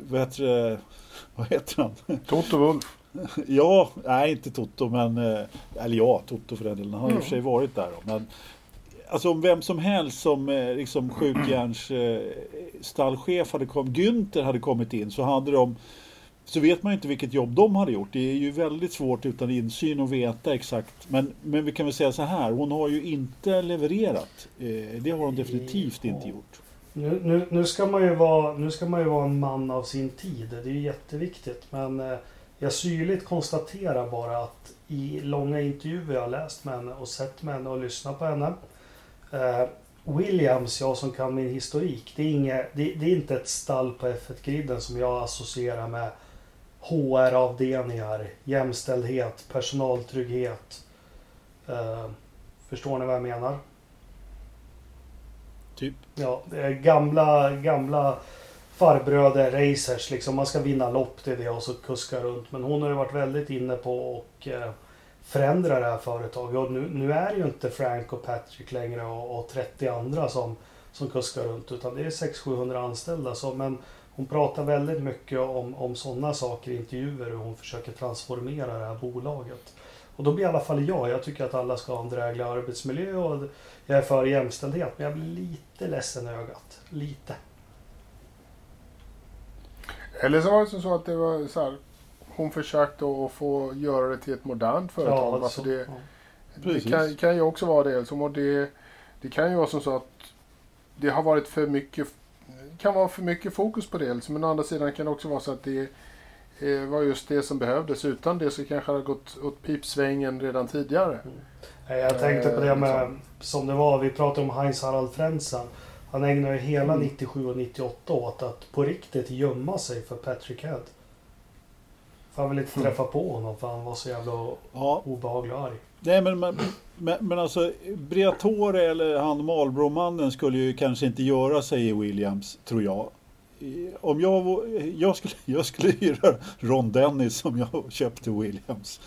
vad heter, <laughs> vad heter han? Toto Wolf. <laughs> Ja, nej inte Toto men, eh, eller ja, Toto för den delen. Han har mm. i och för sig varit där. Då, men alltså om vem som helst som eh, liksom skjutjärns eh, stallchef hade kommit, Günther hade kommit in så hade de så vet man inte vilket jobb de hade gjort. Det är ju väldigt svårt utan insyn att veta exakt. Men, men vi kan väl säga så här, hon har ju inte levererat. Eh, det har hon definitivt inte gjort. Nu, nu, nu, ska man ju vara, nu ska man ju vara en man av sin tid. Det är ju jätteviktigt. Men eh, jag syrligt konstaterar bara att i långa intervjuer jag har läst med henne och sett med henne och lyssnat på henne. Eh, Williams, jag som kan min historik, det är, inget, det, det är inte ett stall på F1-griden som jag associerar med HR-avdelningar, jämställdhet, personaltrygghet. Eh, förstår ni vad jag menar? Typ? Ja, gamla, gamla farbröder, racers liksom. Man ska vinna lopp, det är det och så kuska runt. Men hon har ju varit väldigt inne på att eh, förändra det här företaget. Och nu, nu, är det ju inte Frank och Patrick längre och, och 30 andra som, som kuskar runt. Utan det är 600-700 anställda. Så, men hon pratar väldigt mycket om, om sådana saker i intervjuer. Hur hon försöker transformera det här bolaget. Och då blir i alla fall jag, jag tycker att alla ska ha en dräglig arbetsmiljö och jag är för jämställdhet. Men jag blir lite ledsen i ögat. Lite. Eller så var det så att det var så här, hon försökte att få göra det till ett modernt företag. Ja, alltså det, ja. det kan, kan ju också vara det. Som det. Det kan ju vara som så att det har varit för mycket kan vara för mycket fokus på det. Men å andra sidan kan det också vara så att det eh, var just det som behövdes. Utan det så kanske det hade gått åt pipsvängen redan tidigare. Mm. Jag tänkte på det med, liksom. som det var, vi pratade om Heinz Harald Frentzen. Han ägnade ju hela mm. 97 och 98 åt att på riktigt gömma sig för Patrick Head. För han ville inte mm. träffa på honom för han var så jävla ja. obehaglig och arg. Nej men, men, men, men alltså Briatore eller han Marlboro-mannen skulle ju kanske inte göra sig i Williams, tror jag. Om jag, jag skulle, <laughs> jag skulle hyra Ron Dennis som jag köpte Williams.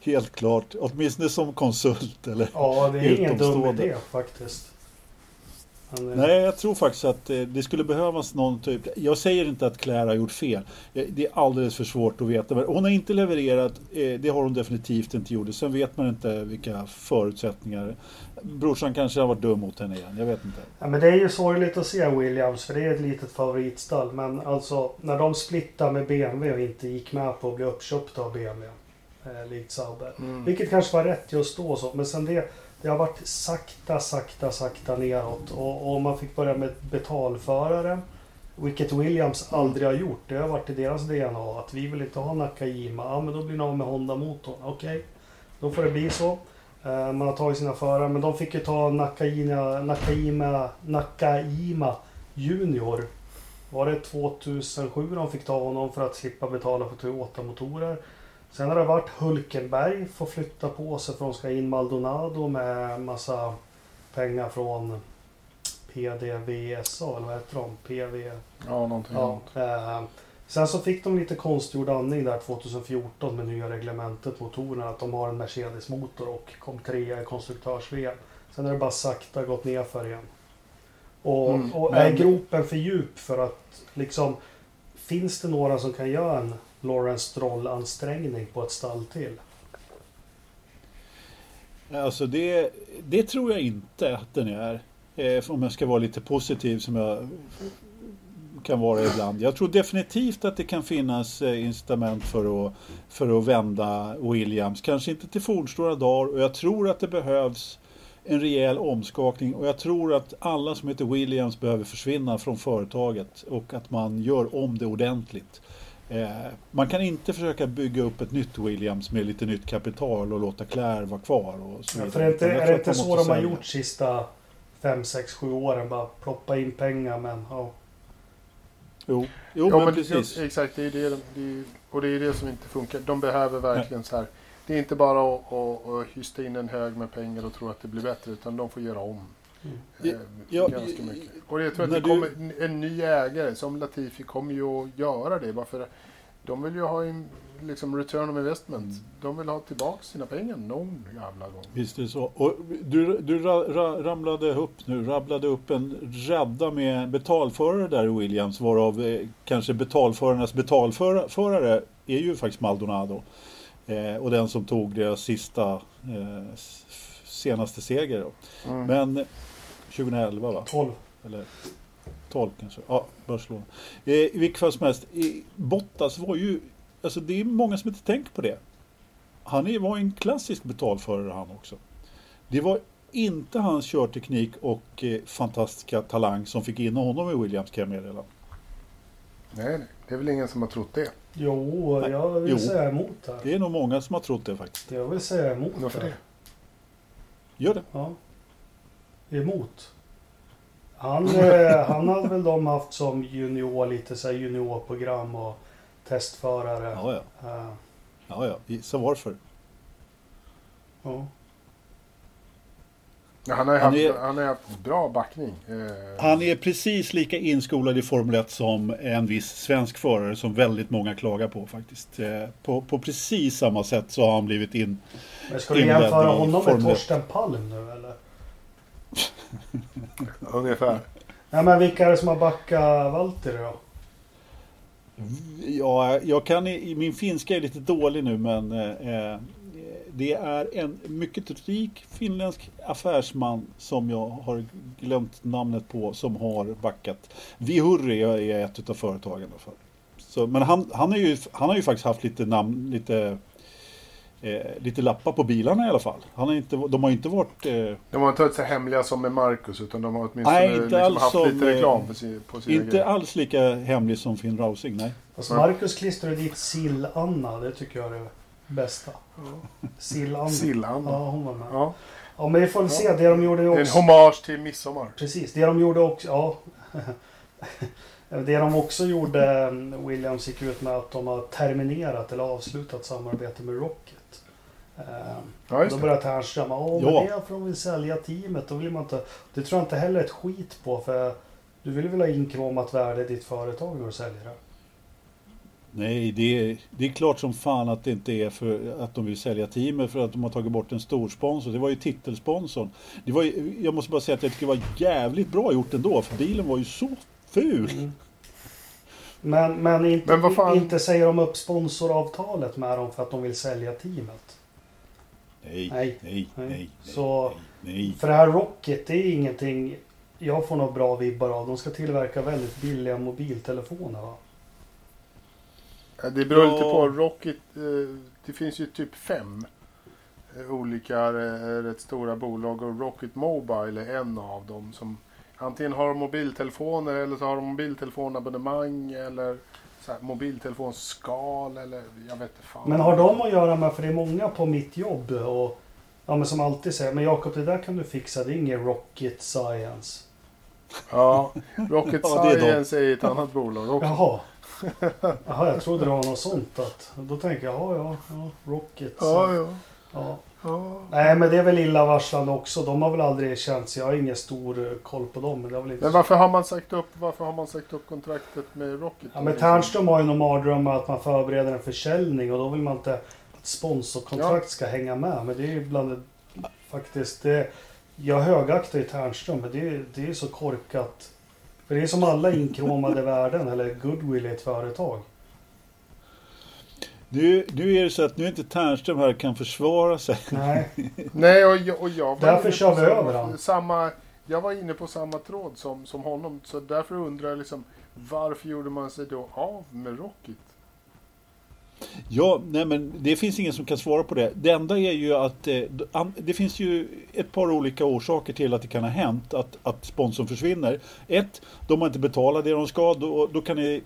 Helt klart, åtminstone som konsult eller Ja, det är ingen dum idé faktiskt. Nej, jag tror faktiskt att eh, det skulle behövas någon typ. Jag säger inte att Claire har gjort fel. Det är alldeles för svårt att veta. Hon har inte levererat. Eh, det har hon definitivt inte gjort. Sen vet man inte vilka förutsättningar. Brorsan kanske har varit dum mot henne igen. Jag vet inte. Ja, men det är ju sorgligt att se Williams. För det är ett litet favoritstall. Men alltså när de splittade med BMW och inte gick med på att bli uppköpta av BMW. Eh, likt Sauber. Mm. Vilket kanske var rätt just då. Så. Men sen det det har varit sakta, sakta, sakta neråt. Och, och man fick börja med betalförare. Vilket Williams aldrig har gjort. Det har varit i deras DNA. Att vi vill inte ha Nakajima. Ja, men då blir det av med Honda-motorn. Okej, okay. då får det bli så. Eh, man har tagit sina förare. Men de fick ju ta Nakajima, Nakajima, Nakajima Junior. Var det 2007 de fick ta honom för att slippa betala för Toyota-motorer? Sen har det varit Hulkenberg får flytta på sig för de ska in Maldonado med massa pengar från PDVSA eller vad heter de? PV... Ja, någonting ja, eh, Sen så fick de lite konstgjord andning där 2014 med nya reglementet motorerna. Att de har en Mercedes-motor och kom trea i konstruktörs-VM. Sen har det bara sakta gått ner för igen. Och, mm, och är gropen för djup för att liksom... Finns det några som kan göra en Lawrence Stroll-ansträngning på ett stall till? Alltså det, det tror jag inte att den är. Eh, om jag ska vara lite positiv som jag kan vara ibland. Jag tror definitivt att det kan finnas eh, incitament för att, för att vända Williams. Kanske inte till fornstora dagar och jag tror att det behövs en rejäl omskakning och jag tror att alla som heter Williams behöver försvinna från företaget och att man gör om det ordentligt. Eh, man kan inte försöka bygga upp ett nytt Williams med lite nytt kapital och låta Claire vara kvar. Och så ja, för är, inte, är det inte så de har gjort sista 5, 6, 7 åren? Bara ploppa in pengar men ja. Jo, jo ja, men, men precis. Det, exakt, det är det, det, och det är det som inte funkar. De behöver verkligen Nej. så här. Det är inte bara att, att, att hysta in en hög med pengar och tro att det blir bättre utan de får göra om. Mm. Eh, ja, ganska mycket. Och jag tror att det kommer en ny ägare som Latifi kommer ju att göra det. Bara för de vill ju ha en liksom return of investment. Mm. De vill ha tillbaka sina pengar någon jävla gång. Visst är det så. Och du du ra, ra, ramlade upp nu, rabblade upp en rädda med betalförare där i Williams. Varav eh, kanske betalförarnas betalförare är ju faktiskt Maldonado. Eh, och den som tog deras sista eh, senaste seger. Mm. Men 2011 va? 12. Eller 12 kanske. Ja, Barcelona. Eh, I vilket fall som helst. Bottas var ju... Alltså det är många som inte tänker på det. Han är- var en klassisk betalförare han också. Det var inte hans körteknik och eh, fantastiska talang som fick in honom i Williams kan jag meddela. Nej. Det är väl ingen som har trott det. Jo, Nej. jag vill Jo. säga emot här. Det är nog många som har trott det faktiskt. Jag vill säga emot Varför det? Gör det. Ja. Emot. Han, eh, han hade väl de haft som junior, lite så här juniorprogram och testförare. Ja, ja. Eh, ja, ja. Gissa varför. ja. Ja, han har ju Han haft, är- han har haft bra backning. Eh, Han är precis lika inskolad i Formel 1 som en viss svensk förare som väldigt många klagar på faktiskt. Eh, På, på precis samma sätt så har han blivit in. Men ska du jämföra honom med Formel 1. Torsten Palm nu eller? <laughs> Ungefär. Nej men vilka är det som har backat Valtteri då? Ja, jag kan, min finska är lite dålig nu men eh, eh, det är en mycket rik finländsk affärsman som jag har glömt namnet på som har backat. Vihurri är ett av företagen fall. Så, men han, han, är ju, han har ju faktiskt haft lite namn, lite, eh, lite lappar på bilarna i alla fall. Han har inte, de har inte varit... Eh, De har inte varit så hemliga som med Marcus utan de har åtminstone Nej, inte liksom alls haft som, lite eh, reklam sin, på sina inte grejer. alls lika hemlig som Finn Rausing, nej. Alltså. Marcus klistrade dit Sill-Anna, det tycker jag är det bästa. Sill-Anna. Sillan. Ja, hon var med. Ja. Ja men vi får väl se, det de gjorde är en också... hommage till midsommar. Precis, det de gjorde också... Ja. <laughs> Det de också gjorde, Williams gick ut med att de har terminerat eller avslutat samarbete med Rocket. Eh, Ja, Då börjar Ternström, åh men Ja. det för de vill sälja teamet. Då vill man inte, det tror jag inte heller ett skit på för du vill väl ha inkromat värde i ditt företag när du säljer det? Nej, det är, det är klart som fan att det inte är för att de vill sälja teamet för att de har tagit bort en stor sponsor. Det var ju titelsponsorn. Det var ju, jag måste bara säga att jag tycker det var jävligt bra gjort ändå, för bilen var ju så ful. Men, men, inte, Men inte säger de upp sponsoravtalet med dem för att de vill sälja teamet. Nej, Nej. nej, nej, Nej. Så- nej, nej. För det här Rocket, det är ingenting jag får några bra vibbar av. De ska tillverka väldigt billiga mobiltelefoner va? Ja, Det beror Ja. lite på. Rocket, eh, det finns ju typ fem eh, olika eh, rätt stora bolag och Rocket Mobile är en av dem som antingen har mobiltelefoner eller så har de mobiltelefonabonnemang eller så här, mobiltelefonskal eller jag vet inte fan. Men har de att göra med, för det är många på mitt jobb och ja, men som alltid säger, men Jakob det där kan du fixa, det är ingen rocket science. Ja, Rocket <laughs> Ja, det är de. Science är ett annat bolag också. Jaha. Jaha, jag trodde det var något sånt. Att, då tänker jag, ja, ja, ja rocket. Ja, ja. ja. Ja. Nej, men det är väl illavarslande också. De har väl aldrig känt sig, jag har ingen stor eh, koll på dem. Men, det har väl inte Men varför har man sagt upp, varför har man sagt upp kontraktet med Rocket? Ja, men Ternström har ju någon mardröm att man förbereder en försäljning och då vill man inte att sponsorkontrakt ska hänga med. Men det är ju bland det, faktiskt det. Jag högaktar ju Ternström men det är det är ju så korkat. För det är som alla inkromade <laughs> värden eller goodwill i ett företag. Nu, nu är det så att nu är inte Ternström här kan försvara sig. Nej, <laughs> Nej, och jag, och jag var Därför kör vi samma- över. Samma, jag var inne på samma tråd som, som honom. Så därför undrar jag liksom varför gjorde man sig då av med Rocket? Ja, nej men det finns ingen som kan svara på det. Det enda är ju att eh, det finns ju ett par olika orsaker till att det kan ha hänt att, att sponsorn försvinner. Ett, de har inte betalat det de ska. Då, då kan ni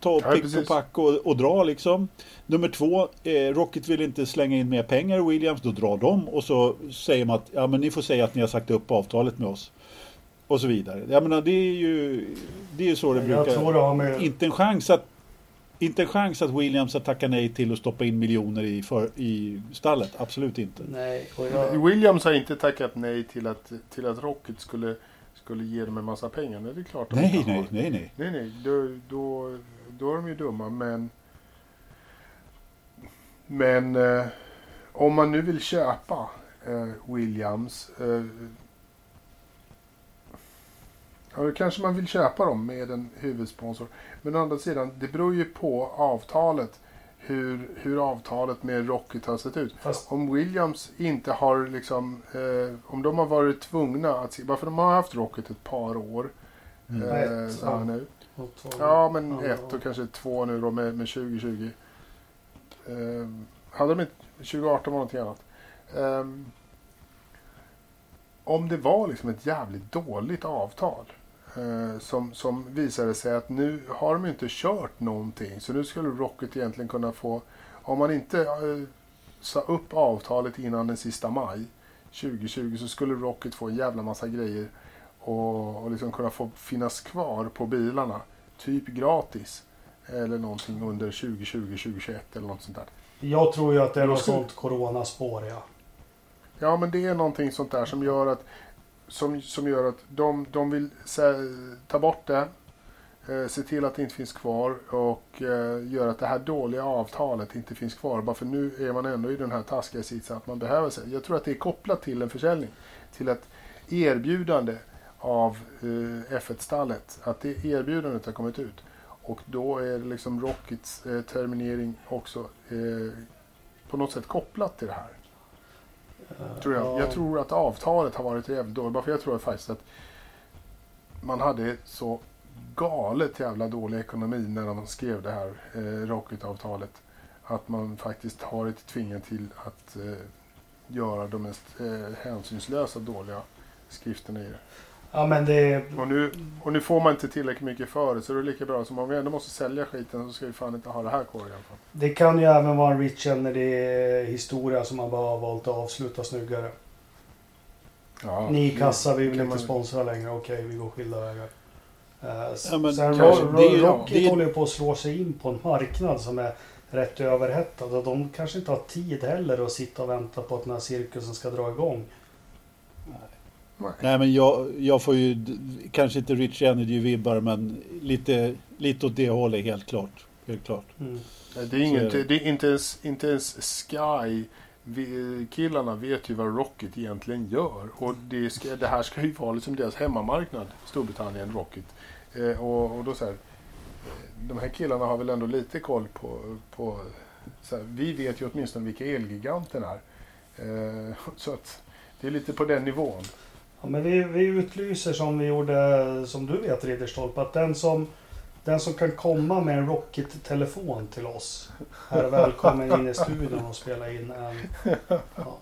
ta Ja, pick och pack och, och dra liksom. Nummer två, eh, Rocket vill inte slänga in mer pengar i Williams. Då drar de och så säger man att ja, men ni får säga att ni har sagt upp avtalet med oss. Och så vidare. Jag menar, det är ju, det är ju så det jag brukar... tror det har med... Inte en chans att inte en chans att Williams har tackat nej till att stoppa in miljoner i, för, i stallet. Absolut inte. Nej, och jag... Williams har inte tackat nej till att, till att Rocket skulle, skulle ge dem en massa pengar. Nej, det är klart de Nej, inte har. nej, nej, nej. Nej, nej, då, då, då är de ju dumma. Men, men eh, om man nu vill köpa eh, Williams. Eh, ja, då kanske man vill köpa dem med en huvudsponsor. Men å andra sidan, det beror ju på avtalet. Hur, hur avtalet med Rocket har sett ut. Fast, Om Williams inte har liksom, eh, om de har varit tvungna att se, varför de har haft Rocket ett par år. Mm. Eh, Ett, ja. nu. Ja, men Ja, ett ja. och kanske två nu då med, med 2020. Eh, hade de inte, 2018 var någonting annat. Ehm, om det var liksom ett jävligt dåligt avtal eh, som, som visade sig att nu har de inte kört någonting så nu skulle Rocket egentligen kunna få, om man inte eh, sa upp avtalet innan den sista maj 2020 så skulle Rocket få en jävla massa grejer och, och liksom kunna få finnas kvar på bilarna typ gratis eller någonting under 2020, 2021 eller något sånt där. Jag tror ju att det är något skulle- sånt coronaspår ja. Ja, men det är någonting sånt där som gör att, som, som gör att de, de vill ta bort det, eh, se till att det inte finns kvar och eh, göra att det här dåliga avtalet inte finns kvar. Bara för nu är man ändå i den här taskiga sitsen att man behöver sig. Jag tror att det är kopplat till en försäljning. Till ett erbjudande av eh, F1-stallet. Att det erbjudandet har kommit ut. Och då är liksom Rockets eh, terminering också eh, på något sätt kopplat till det här. Tror jag. ja. jag tror att avtalet har varit jävligt dåligt. Bara för jag tror faktiskt att man hade så galet jävla dålig ekonomi när de skrev det här eh, Rocket-avtalet. Att man faktiskt har varit tvingad till att eh, göra de mest eh, hänsynslösa dåliga skrifterna i det. Ja men det... Och nu, och nu får man inte tillräckligt mycket för det så det är lika bra som om vi ändå måste sälja skiten så ska vi fan inte ha det här kvar i alla fall. Det kan ju även vara en Rich Kennedy-historia som man bara har valt att avsluta snyggare. Ja, Ni det kassa, vi vill inte man- sponsra längre. Okej, vi går skilda vägar. S- Ja, men Sen kanske- Ro- det är Ro- Rocket det är- håller ju på att slå sig in på en marknad som är rätt överhettad. Och de kanske inte har tid heller att sitta och vänta på att den här cirkusen ska dra igång. Nej. Nej men jag, jag får ju kanske inte Rich Energy-vibbar men lite, lite åt det hållet helt klart. Helt klart. Mm. Nej, Det är, inget, det. det är inte ens, inte ens Sky vi- killarna vet ju vad Rocket egentligen gör. Och det, ska, det här ska ju vara liksom deras hemmamarknad, Storbritannien, Rocket. Eh, och, och då så här, eh, de här killarna har väl ändå lite koll på... på så här, vi vet ju åtminstone vilka Elgiganten är. Eh, <laughs> så att det är lite på den nivån. Ja, men vi, vi utlyser som vi gjorde, som du vet Ridderstolpe, att den som, den som kan komma med en Rocket-telefon till oss är välkommen in i studion och spela in en... Ja,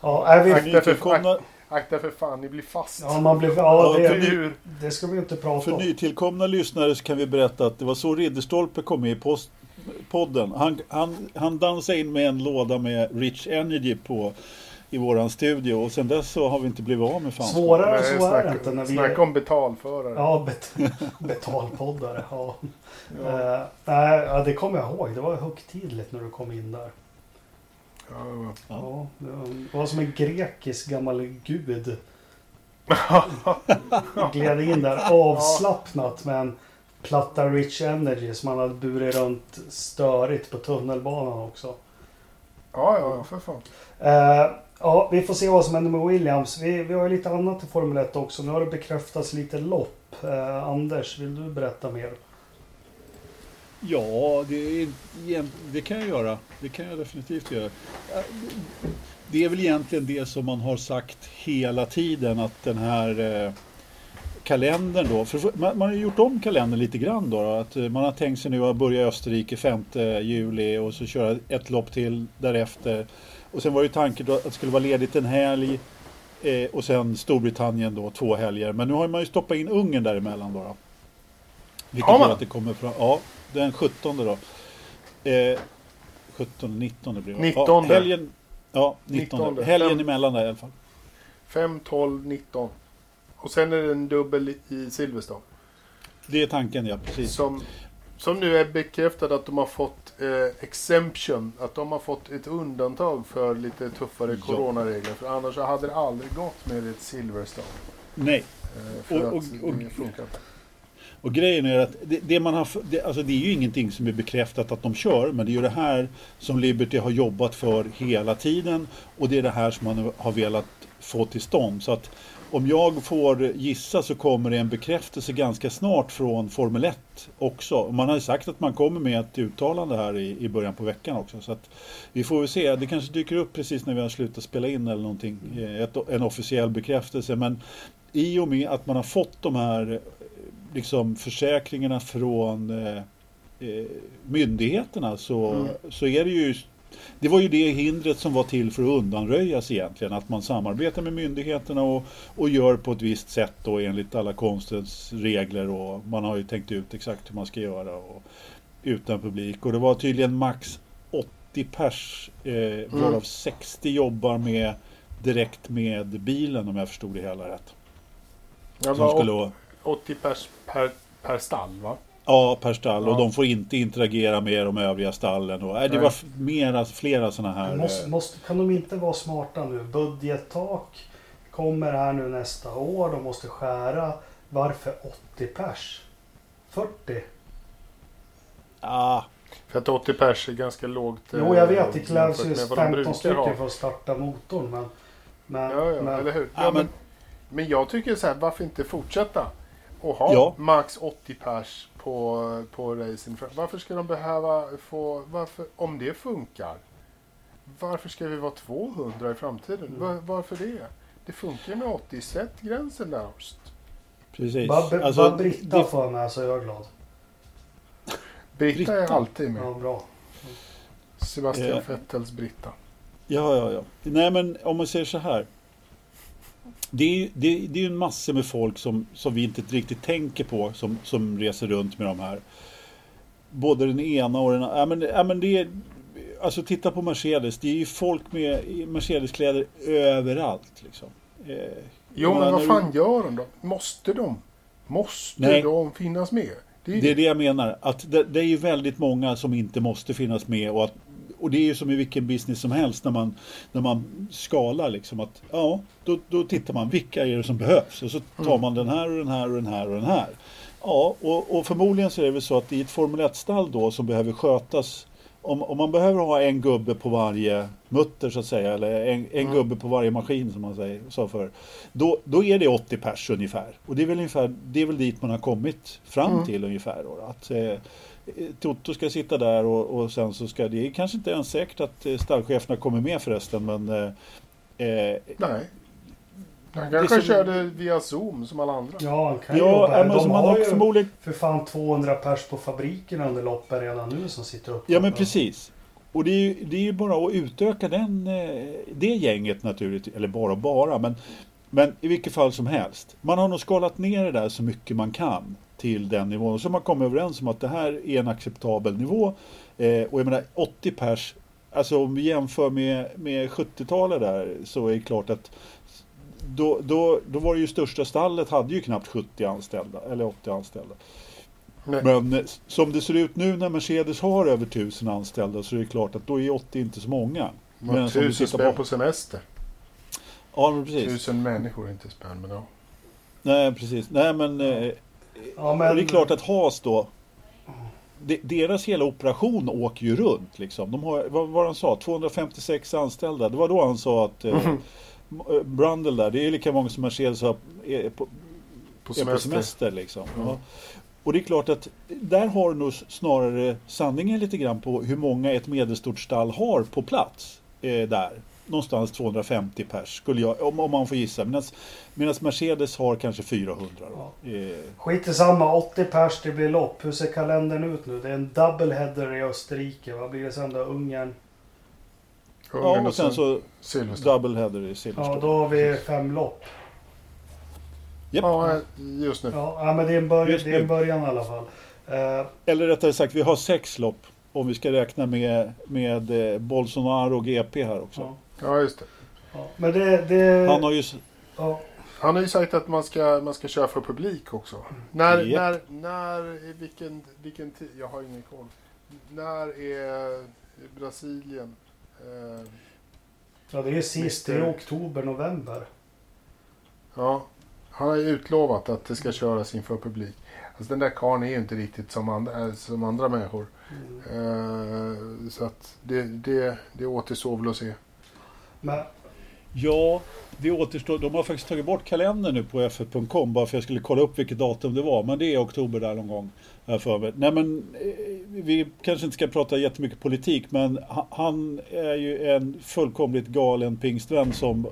ja, är vi, Akta för, akta för fan, ni blir fast. ja man blir... Ja, Ja, det, för Djur. det ska vi inte prata för om. nytillkomna lyssnare så kan vi berätta att det var så Ridderstolpe kom med i post, podden. Han, han, han dansade in med en låda med Rich Energy på i våran studio och sen dess så har vi inte blivit av med fan. Svårare än så är det snacka- inte när vi... Snacka om betalförare. Ja, bet, <laughs> betalpoddare. Ja. Ja. Eh, nej, ja, det kommer jag ihåg. Det var högtidligt när du kom in där. Ja, ja. Ja, det var- det var som en grekisk gammal gud. <laughs> Gled in där avslappnat med en platta Rich Energy som han hade burit runt störigt på tunnelbanan också. ja, ja, ja, för fan. Eh, ja, vi får se vad som händer med Williams. Vi, vi har ju lite annat i Formel 1 också. Nu har det bekräftats lite lopp. Eh, Anders, vill du berätta mer? Ja, det, är, det kan jag göra. Det kan jag definitivt göra. Eh, det är väl egentligen det som man har sagt hela tiden att den här eh, kalendern då. För man, man har ju gjort om kalendern lite grann då. Att eh, man har tänkt sig nu att börja i Österrike 5 juli och så köra ett lopp till därefter. Och sen var ju tanken då att det skulle vara ledigt en helg eh, och sen Storbritannien då två helger. Men nu har man ju stoppat in Ungern däremellan då. Vilket gör att det kommer fram. Ja, den 17 då. Eh, 17, 19 blir det. 19. Ja, helgen, ja, 19. 19. Helgen Fem. emellan där i alla fall. 5, 12, 19. Och sen är det en dubbel i Silverstone. Det är tanken ja, precis. Som, som nu är bekräftat att de har fått eh, exemption. Att de har fått ett undantag för lite tuffare Ja. coronaregler. För annars hade det aldrig gått med ett Silverstone. Nej, Eh, för Och- att och- och- det funkar och grejen är att det, det man har, det, alltså det är ju ingenting som är bekräftat att de kör, men det är ju det här som Liberty har jobbat för hela tiden och det är det här som man har velat få till stånd. Så att om jag får gissa så kommer det en bekräftelse ganska snart från Formel 1 också. Man har ju sagt att man kommer med ett uttalande här i, i början på veckan också. Så att vi får väl se. Det kanske dyker upp precis när vi har slutat spela in eller någonting. Eh, ett, en officiell bekräftelse. Men i och med att man har fått de här liksom, försäkringarna från eh, eh, myndigheterna så, mm. så är det ju det var ju det hindret som var till för att undanröjas egentligen. Att man samarbetar med myndigheterna och, och gör på ett visst sätt då enligt alla konstens regler och man har ju tänkt ut exakt hur man ska göra och, utan publik. Och det var tydligen max 80 pers eh, varav mm. 60 jobbar med direkt med bilen om jag förstod det hela rätt. Ja, som skulle... 80 pers per, per stall va? Ja, per stall. Ja. Och de får inte interagera med de övriga stallen. Och, äh, det var mera, flera sådana här... Måste, eh, måste, kan de inte vara smarta nu? Budgettak kommer här nu nästa år. De måste skära. Varför 80 pers? 40? Ja. För att 80 pers är ganska lågt. Jo, jag vet. Det krävs ju 15 stycken för att starta motorn. Men, men, ja, ja, men, eller hur? Ja, men, men jag tycker så här, varför inte fortsätta? Och ha ja. max 80 pers på, på racing. Varför ska de behöva få, varför, om det funkar, varför ska vi vara 200 i framtiden? Mm. Var, varför det? Det funkar med 80, sätt gränsen där. Precis. Bara, alltså, Britta det... får med så är jag glad. Britta, Britta är alltid med. Ja, bra. Sebastian eh. Vettels Britta. Ja, ja, ja. Nej, men om man säger så här det är ju det, det är en massa med folk som, som vi inte riktigt tänker på som, som reser runt med de här. Både den ena och den andra. Ja, men, ja, men det är, alltså titta på Mercedes. Det är ju folk med Mercedeskläder överallt. Liksom. Eh, jo, men vad fan du... gör de då? Måste de? Måste Nej. de finnas med? Det är, det är det jag menar. Att det, det, är ju väldigt många som inte måste finnas med och att och det är ju som i vilken business som helst när man, när man skalar liksom att ja, då, då tittar man vilka är det som behövs och så tar mm. man den här och den här och den här och den här. Ja, och, och förmodligen så är det väl så att i ett Formel 1-stall då som behöver skötas om, om man behöver ha en gubbe på varje mutter så att säga, eller en, en mm. gubbe på varje maskin som man säger, sa för. Då, då är det 80 pers ungefär. Och det är väl, ungefär, det är väl dit man har kommit fram mm. till ungefär. Då, att, eh, Toto ska sitta där och, och sen så ska det är kanske inte ens säkert att eh, stallcheferna kommer med förresten men eh, eh Nej. Han kanske som... kör det via Zoom som alla andra. Ja, han kan ja, jobba. Men De har ju förmodligen... för fan 200 pers på fabriken under loppet redan nu som sitter uppe. Ja, men precis. Och det är ju, det är ju bara att utöka den, det gänget naturligtvis. Eller bara bara, men, men i vilket fall som helst. Man har nog skalat ner det där så mycket man kan till den nivån. Så man kommer överens om att det här är en acceptabel nivå. Eh, och jag menar 80 pers, alltså om vi jämför med, med 70-talet där så är det klart att då, då, då var det ju största stallet hade ju knappt 70 anställda eller 80 anställda. Nej. Men eh, som det ser ut nu när Mercedes har över 1000 anställda så är det klart att då är 80 inte så många. Men tusen spänn på... på semester. Ja, men precis. Tusen människor är inte spänn, men ja. Nej, precis. Nej, men eh, Ja, men... Och det är klart att Haas då deras hela operation åker ju runt. Liksom. De har, vad var han sa? 256 anställda. Det var då han sa att eh, mm. Brundle där, det är lika många som Mercedes har är på, på semester. Är på semester liksom. Mm. Ja. Och det är klart att där har nog snarare sanningen lite grann på hur många ett medelstort stall har på plats eh, där någonstans 250 pers, skulle jag, om, om man får gissa. Medan Mercedes har kanske 400. Då. Ja. Skit i samma, 80 pers, det blir lopp. Hur ser kalendern ut nu? Det är en double header i Österrike. Vad blir det sen då? Ungern? Ja, och sen så double header i Silverstone. Ja, då har vi fem lopp. Yep. Ja, just nu. Ja, men det är en, början, det är en början i alla fall. Uh, Eller rättare sagt, vi har sex lopp. Om vi ska räkna med, med eh, Bolsonaro och GP här också. Ja. Ja, just det. Ja, men det, det... Han har ju... Ja. Han har ju sagt att man ska, man ska köra för publik också. När, yep. när, när, vilken, vilken tid? Jag har ingen koll. När är Brasilien? Eh, ja, det är sist i oktober, november. Ja, han har ju utlovat att det ska köras inför publik. Alltså den där karln är ju inte riktigt som andra, eh, som andra människor. Mm. Eh, så att det, det, det återstår väl att se. Men Ja, det återstår. De har faktiskt tagit bort kalendern nu på f1.com bara för att jag skulle kolla upp vilket datum det var. Men det är oktober där någon gång. Här för mig. Nej men eh, vi kanske inte ska prata jättemycket politik men han är ju en fullkomligt galen pingstvän som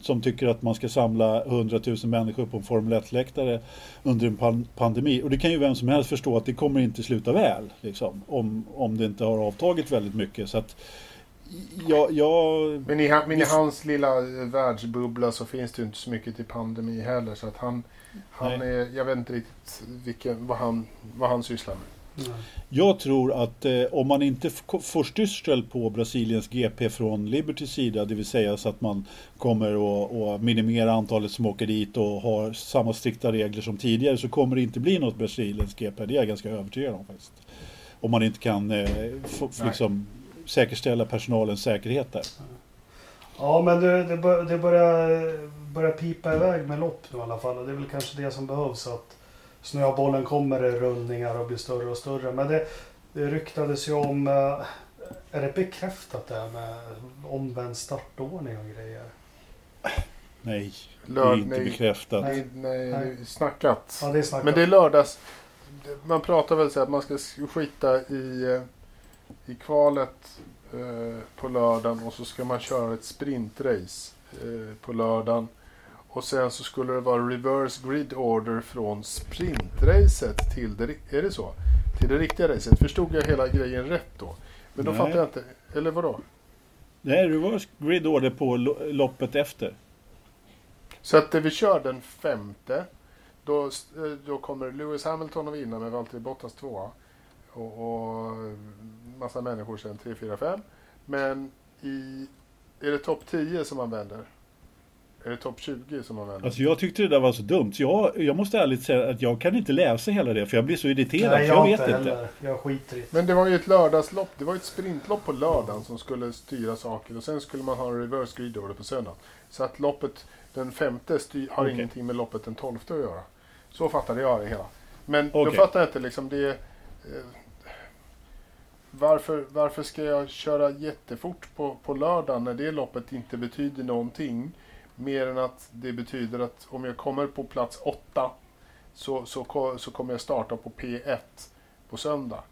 som tycker att man ska samla 100 000 människor på en Formel 1-läktare under en pandemi. Och det kan ju vem som helst förstå att det kommer inte sluta väl. Liksom, om, om det inte har avtagit väldigt mycket. Så att, ja, ja, men, i, men i hans lilla världsbubbla så finns det ju inte så mycket till pandemi heller. Så att han, han är, jag vet inte riktigt vilken, vad, han, vad han sysslar med. Jag tror att eh, om man inte får styrsel på Brasiliens GP från Libertys sida, det vill säga så att man kommer att minimera antalet som åker dit och har samma strikta regler som tidigare, så kommer det inte bli något Brasiliens GP. Det är jag ganska övertygad om faktiskt. Om man inte kan eh, få, liksom, säkerställa personalens säkerhet där. Ja, men det, det, bör, det börjar, börjar pipa iväg med lopp nu i alla fall. Och det är väl kanske det som behövs. att snöbollen kommer i rullningar och blir större och större. Men det, det ryktades ju om, eh, är det bekräftat det här med omvänd startordning och grejer? Nej, det är inte nej, bekräftat. Nej, nej, nej. Snackat. Ja, det är snackat. Men det är lördags. Man pratar väl så att man ska skita i, eh, i kvalet eh, på lördagen och så ska man köra ett sprintrace eh, på lördagen. Och sen så skulle det vara reverse grid order från sprintracet till det, är det så? Till det riktiga racet. Förstod jag hela grejen rätt då? Men då Nej. fattar jag inte. Eller vadå? Nej, reverse grid order på loppet efter. Så att vi kör den femte. Då, eh, då kommer Lewis Hamilton att vinna med Valtteri Bottas tvåa. Och, och massa människor sen 3, 4, 5. Men i, är det topp 10 som man vänder? Är det topp 20 som man vänder? Alltså jag tyckte det där var så dumt. Jag, jag måste ärligt säga att jag kan inte läsa hela det för jag blir så irriterad. Nej, jag, jag vet inte. Heller. Jag skiter i Men det var ju ett lördagslopp. Det var ett sprintlopp på lördagen som skulle styra saker. Och sen skulle man ha en reverse grid order på söndag. Så att loppet den femte styr, har okay. ingenting med loppet den tolfte att göra. Så fattade jag det hela. Men okay. då fattar jag inte liksom det... Varför, varför ska jag köra jättefort på, på lördagen när det loppet inte betyder någonting? Mer än att det betyder att om jag kommer på plats 8 så, så, så kommer jag starta på P1 på söndag.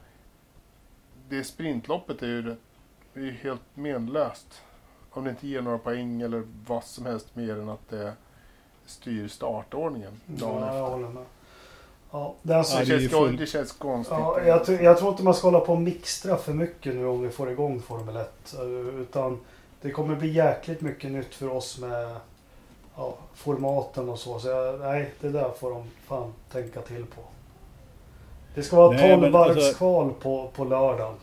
Det sprintloppet är ju, är ju helt menlöst. Om det inte ger några poäng eller vad som helst mer än att det styr startordningen dagen ja, jag håller med. Ja, det, alltså, det, känns, full... det känns konstigt. Ja, jag, jag, tror inte man ska hålla på och mixtra för mycket nu om vi får igång Formel 1. Utan det kommer bli jäkligt mycket nytt för oss med ja, formaten och så. Så jag, nej, det där får de fan tänka till på. Det ska vara 12 varvs kval på, på lördagen.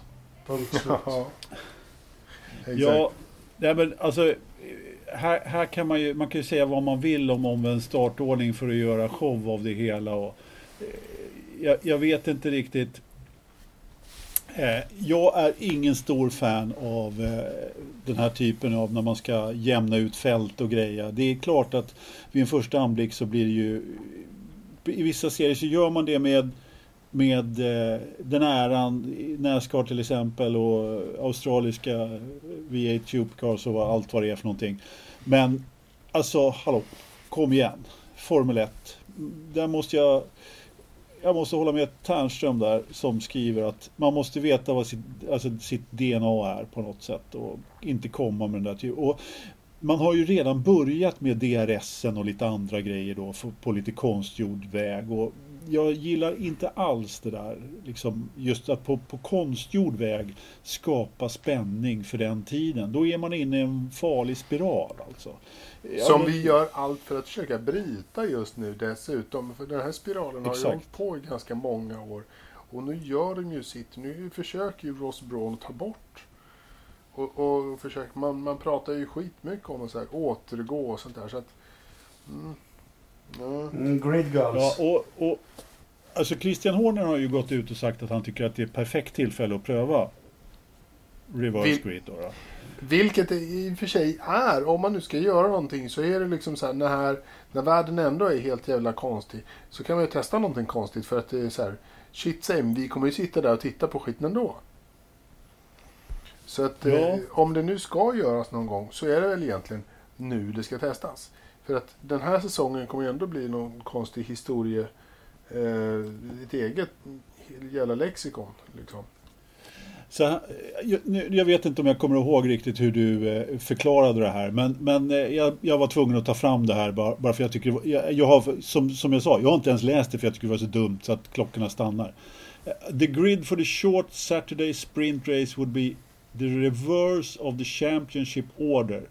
Punkt slut. <laughs> ja, nej, men alltså här, här kan man ju, man kan ju säga vad man vill om omvänd startordning för att göra show av det hela. Och, eh, jag, jag vet inte riktigt eh, jag är ingen stor fan av eh, den här typen av när man ska jämna ut fält och grejer. Det är klart att vid en första anblick så blir det ju i vissa serier så gör man det med med eh, den äran, Nascar till exempel och australiska V8 Cars och allt vad det är för någonting. Men alltså, hallå, kom igen. Formel 1. Där måste jag jag måste hålla med Ternström där som skriver att man måste veta vad sitt, alltså sitt DNA är på något sätt och inte komma med den där typen. Och man har ju redan börjat med DRS och lite andra grejer då på lite konstgjord väg och jag gillar inte alls det där, liksom just att på, på konstgjord väg skapa spänning för den tiden. Då är man inne i en farlig spiral alltså. Som vi gör allt för att försöka bryta just nu dessutom. För den här spiralen Exakt. har ju hållit på i ganska många år. Och nu gör de ju sitt. Nu försöker ju Ross Braun ta bort. Och, och försöker, man, man pratar ju skitmycket om att så här, återgå och sånt där. Så att, mm, mm. Grid Girls. Ja, och, och, alltså Christian Horner har ju gått ut och sagt att han tycker att det är ett perfekt tillfälle att pröva reverse Vi, grid. Då, då. Vilket det i och för sig är. Om man nu ska göra någonting så är det liksom så här när, när världen ändå är helt jävla konstig. Så kan man ju testa någonting konstigt för att det är så här. Shit same, vi kommer ju sitta där och titta på skiten ändå. Så att ja. eh, om det nu ska göras någon gång så är det väl egentligen nu det ska testas. För att den här säsongen kommer ju ändå bli någon konstig historie, eh, ett eget jävla lexikon. Liksom. Så, eh, jag, jag, vet inte om jag kommer ihåg riktigt hur du eh, förklarade det här. Men, men eh, jag, jag, var tvungen att ta fram det här bara, bara för jag tycker jag, jag har, som, som jag sa, jag har inte ens läst det för jag tycker det var så dumt så att klockorna stannar. The grid for the short Saturday sprint race would be the reverse of the championship order.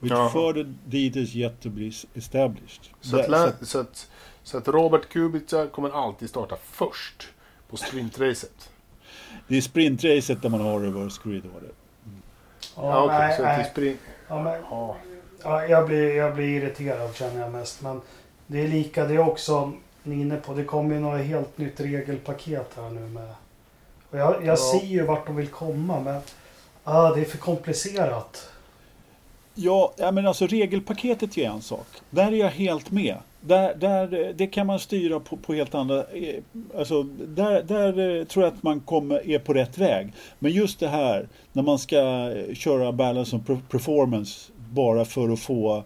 With Jaha. further details yet to be established. Så att, så, så, att, så att Robert Kubica kommer alltid starta först på sprintracet? Det är sprintracet där man har reverse grid order. Mm. Ja, okej. Okay, så nej. Sprint... Ja, men, ja. ja, jag, blir, jag blir irriterad känner jag mest. Men det är lika det också ni är inne på. Det kommer ju något helt nytt regelpaket här nu med. Och jag, jag ja. ser ju vart de vill komma men ah, det är för komplicerat. Ja, men alltså regelpaketet är en sak. Där är jag helt med. Där, där, det kan man styra på, på helt andra... Eh, alltså, där, där eh, tror jag att man kommer, är på rätt väg. Men just det här när man ska eh, köra balance och performance bara för att få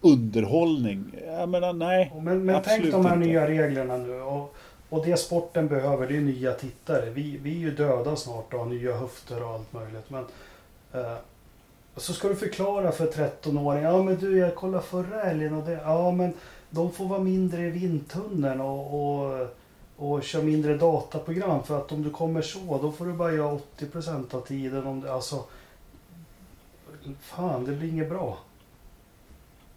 underhållning. Jag menar nej. Men, men tänk de här inte. nya reglerna nu. Och, och det sporten behöver det är nya tittare. Vi, vi är ju döda snart och har nya höfter och allt möjligt. Men eh, så ska du förklara för 13-åringar. Ja men du jag kollade förra helgen och det. Ja men de får vara mindre i vindtunneln och, och, och köra mindre dataprogram. För att om du kommer så då får du bara göra 80% av tiden. Om du, alltså, fan det blir inget bra.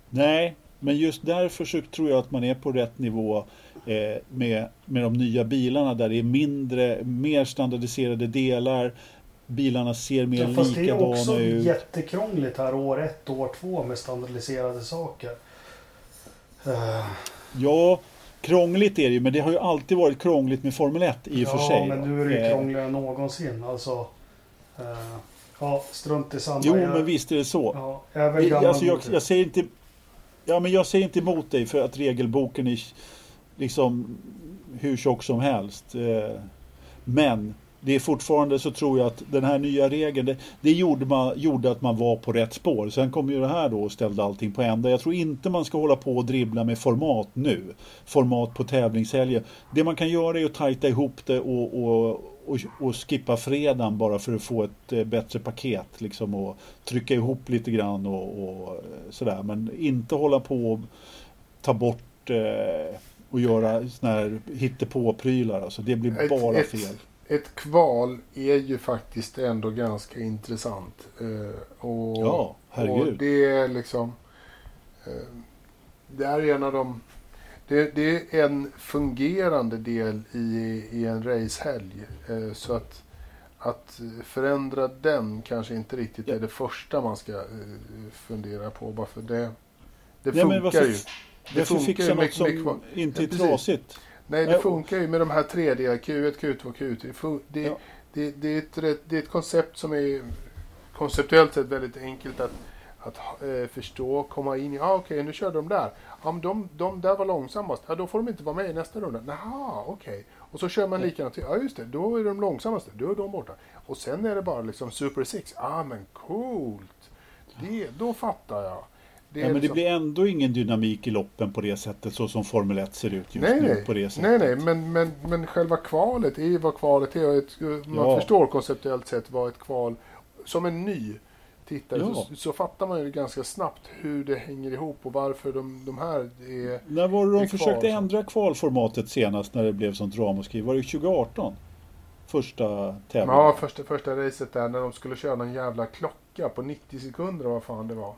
Nej, men just därför så tror jag att man är på rätt nivå eh, med, med de nya bilarna där det är mindre, mer standardiserade delar bilarna ser mer ja, fast likadana ut. det är också jättekrångligt här år ett och år två med standardiserade saker. Uh. Ja, krångligt är det ju, men det har ju alltid varit krångligt med Formel 1 i och ja, för sig. Ja, men nu är det ju eh. krångligare än någonsin. Alltså, uh, ja, strunt i samma. Jo, jag, men visst är det så. Ja, jag, är alltså, jag, jag säger inte... Ja, men jag säger inte emot dig för att regelboken är liksom hur tjock som helst. Men det är fortfarande så tror jag att den här nya regeln, det, det gjorde, man, gjorde att man var på rätt spår. Sen kom ju det här då och ställde allting på ända. Jag tror inte man ska hålla på och dribbla med format nu. Format på tävlingshelger. Det man kan göra är att tajta ihop det och, och, och, och skippa fredagen bara för att få ett eh, bättre paket. Liksom, och trycka ihop lite grann och, och eh, sådär. Men inte hålla på och ta bort eh, och göra sådana här hittepå-prylar. Alltså, det blir bara fel ett kval är ju faktiskt ändå ganska intressant. Eh, och, ja, herregud. Och det är liksom... Eh, det är en av de... Det, det, är en fungerande del i, i en racehelg. Eh, så att, att förändra den kanske inte riktigt är det första man ska fundera på. Bara för det, det funkar Nej, varför, ju. Det varför fixa något som inte är trasigt? Nej, det funkar ju med de här 3D, Q1, Q2, Q3. Det, ja. det, det, är ett, det är ett koncept som är konceptuellt sett väldigt enkelt att, att äh, förstå, komma in i. Ah, Okej, okay, nu körde de där. Ja, men de, de där var långsammast. Ja, då får de inte vara med i nästa runda. Jaha, okej. Okay. Och så kör man likadant till. Ja, just det. Då är de långsammaste. Då är de borta. Och sen är det bara liksom Super Six. Ja, ah, men coolt. Det, då fattar jag. Det, ja, men det liksom... blir ändå ingen dynamik i loppen på det sättet så som Formel 1 ser ut just nej, nu. Nej. På det sättet. nej, nej, men, men, men själva kvalet är ju vad kvalet är. Ett, man ja. förstår konceptuellt sett vad ett kval, som en ny tittare, ja. så, så, fattar man ju ganska snabbt hur det hänger ihop och varför de, de här är När var det de försökte ändra kvalformatet senast när det blev sånt ramaskri? Var det 2018? Första tävlingen? Ja, första, första racet där när de skulle köra någon jävla klocka på 90 sekunder vad fan det var.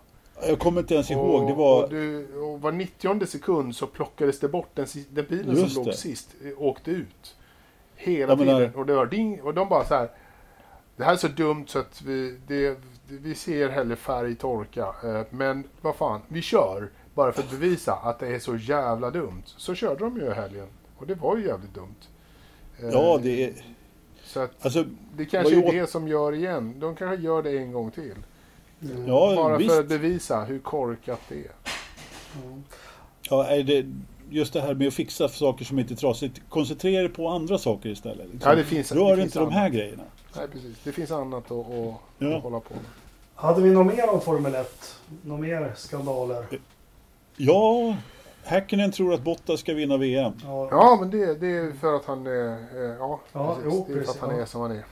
Jag kommer inte ens ihåg. det var... Och, du, och var 90 sekund så plockades det bort. Den, den bilen Just som låg sist eh, åkte ut. Hela jag tiden. Och, det var ding, och de bara så här. Det här är så dumt så att vi, det, vi ser hellre färg torka. Eh, men vad fan, vi kör. Bara för att bevisa att det är så jävla dumt. Så körde de ju i helgen. Och det var ju jävligt dumt. Eh, ja, det är... Så att alltså, det kanske är det som gör igen. De kanske gör det en gång till. Ja, Bara visst. för att bevisa hur korkat det är. Mm. Ja, är det just det här med att fixa saker som inte är trasigt. Koncentrera dig på andra saker istället. Liksom. Ja, det finns, Rör det inte de här grejerna. Nej, precis. Det finns annat att, att, ja. hålla på med. Hade vi något mer om Formel 1? Några mer skandaler? Ja, Häkkinen tror att Bottas ska vinna VM. Ja, Ja, men det, det är för att han är... Ja, Ja, precis. jo, det är för att han ja. är som han är.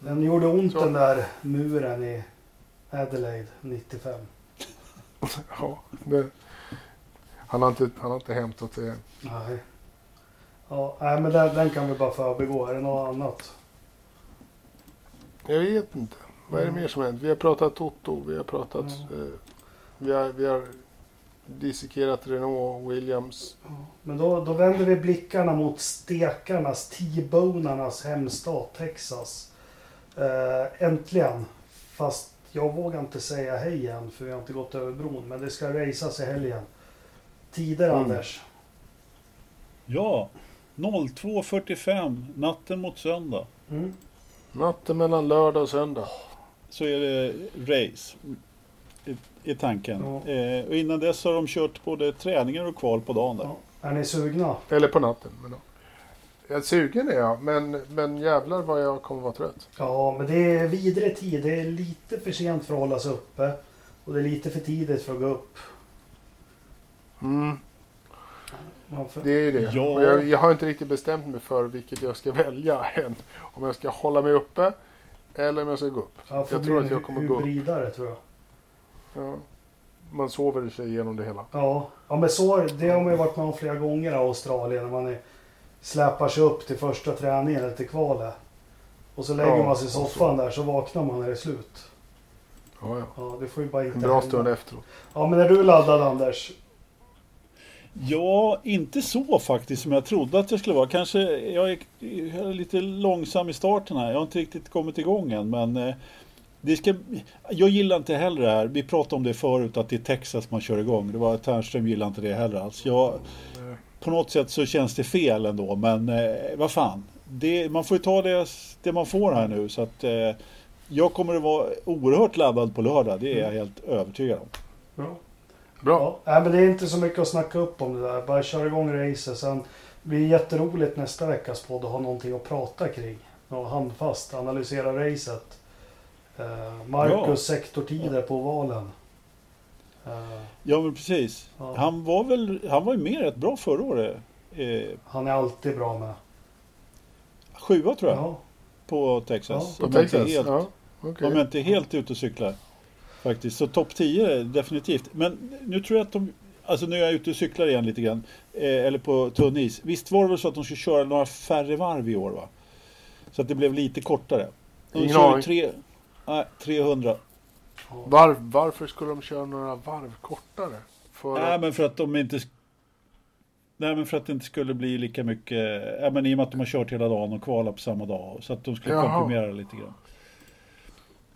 Den gjorde ont Så. den där muren i Adelaide 95. <laughs> Ja, det, han, har inte, han har inte hämtat sig än. Nej. Ja, nej, men den, den kan vi bara förbigå. Är det något annat? Jag vet inte. Vad är det mer som hänt? Vi har pratat Toto, vi har pratat... Mm. Eh, vi, har, vi har dissekerat Renault, Williams. Men då, då vänder vi blickarna mot stekarnas, T-bonarnas hemstad Texas. Eh, äntligen. Fast jag vågar inte säga hej än för vi har inte gått över bron. Men det ska racas i helgen. Tider Mm. Anders. Ja, 02.45 natten mot söndag. Mm. Natten mellan lördag och söndag. Så är det race. I, tanken. Ja. Eh, och innan dess har de kört både träningar och kval på dagen där. Ja. Är ni sugna? Eller på natten. Men, ja. Jag är sugen är jag, men, men jävlar vad jag kommer vara trött. Ja, men det är vidre tid. Det är lite för sent för att hålla sig uppe. Och det är lite för tidigt för att gå upp. Mm, Man får... det är ju det. Ja. Jag, jag har inte riktigt bestämt mig för vilket jag ska <laughs> välja än. Om jag ska hålla mig uppe eller om jag ska gå upp. Ja, jag tror att jag kommer gå upp. hybridare tror jag. Ja. Man sover sig igenom det hela. Ja, ja men så, det har man ju varit med om flera gånger i Australien. När man är, släpar sig upp till första träningen eller till kvalet. Och så lägger Ja, man sig i soffan där så vaknar man när det är slut. Ja, ja. Ja, det får ju bara inte En bra hända. stund efteråt. Ja, men är du laddad Anders? Ja, inte så faktiskt som jag trodde att jag skulle vara. Kanske jag är, jag är lite långsam i starten här. Jag har inte riktigt kommit igång än. Men eh, det ska, jag gillar inte heller det här. Vi pratade om det förut att det är Texas man kör igång. Det var Ternström gillar inte det heller alls. Jag. På något sätt så känns det fel ändå. Men eh, vad fan. Det, man får ju ta det, det man får här nu. Så att eh, jag kommer att vara oerhört laddad på lördag. Det är jag helt övertygad om. Ja. Bra. Ja, men det är inte så mycket att snacka upp om det där. Bara köra igång racet. Sen blir det jätteroligt nästa veckas podd att ha någonting att prata kring. Något handfast. Analysera racet. Eh, Marcus Ja. sektortider på ovalen. Ja men precis. Ja. Han var väl, han var ju med rätt bra förra året. Eh, han är alltid bra med. sjua tror jag. Ja, På Texas. På Om inte är Texas? helt, Ja, okej. Om jag inte är helt ute och cyklar. Faktiskt. Så topp 10 definitivt. Men nu tror jag att de... Alltså nu är jag ute och cyklar igen lite grann. Eh, eller på tunn is. Visst var det väl så att de skulle köra några färre varv i år va? Så att det blev lite kortare. De Ingen aning. tre, nej, 300. Var, varför skulle de köra några varv kortare? För Nej att, men för att de inte... Nej men för att det inte skulle bli lika mycket... Ja men i och med att de har kört hela dagen och kvalat på samma dag. Så att de skulle Jaha. komprimera lite grann.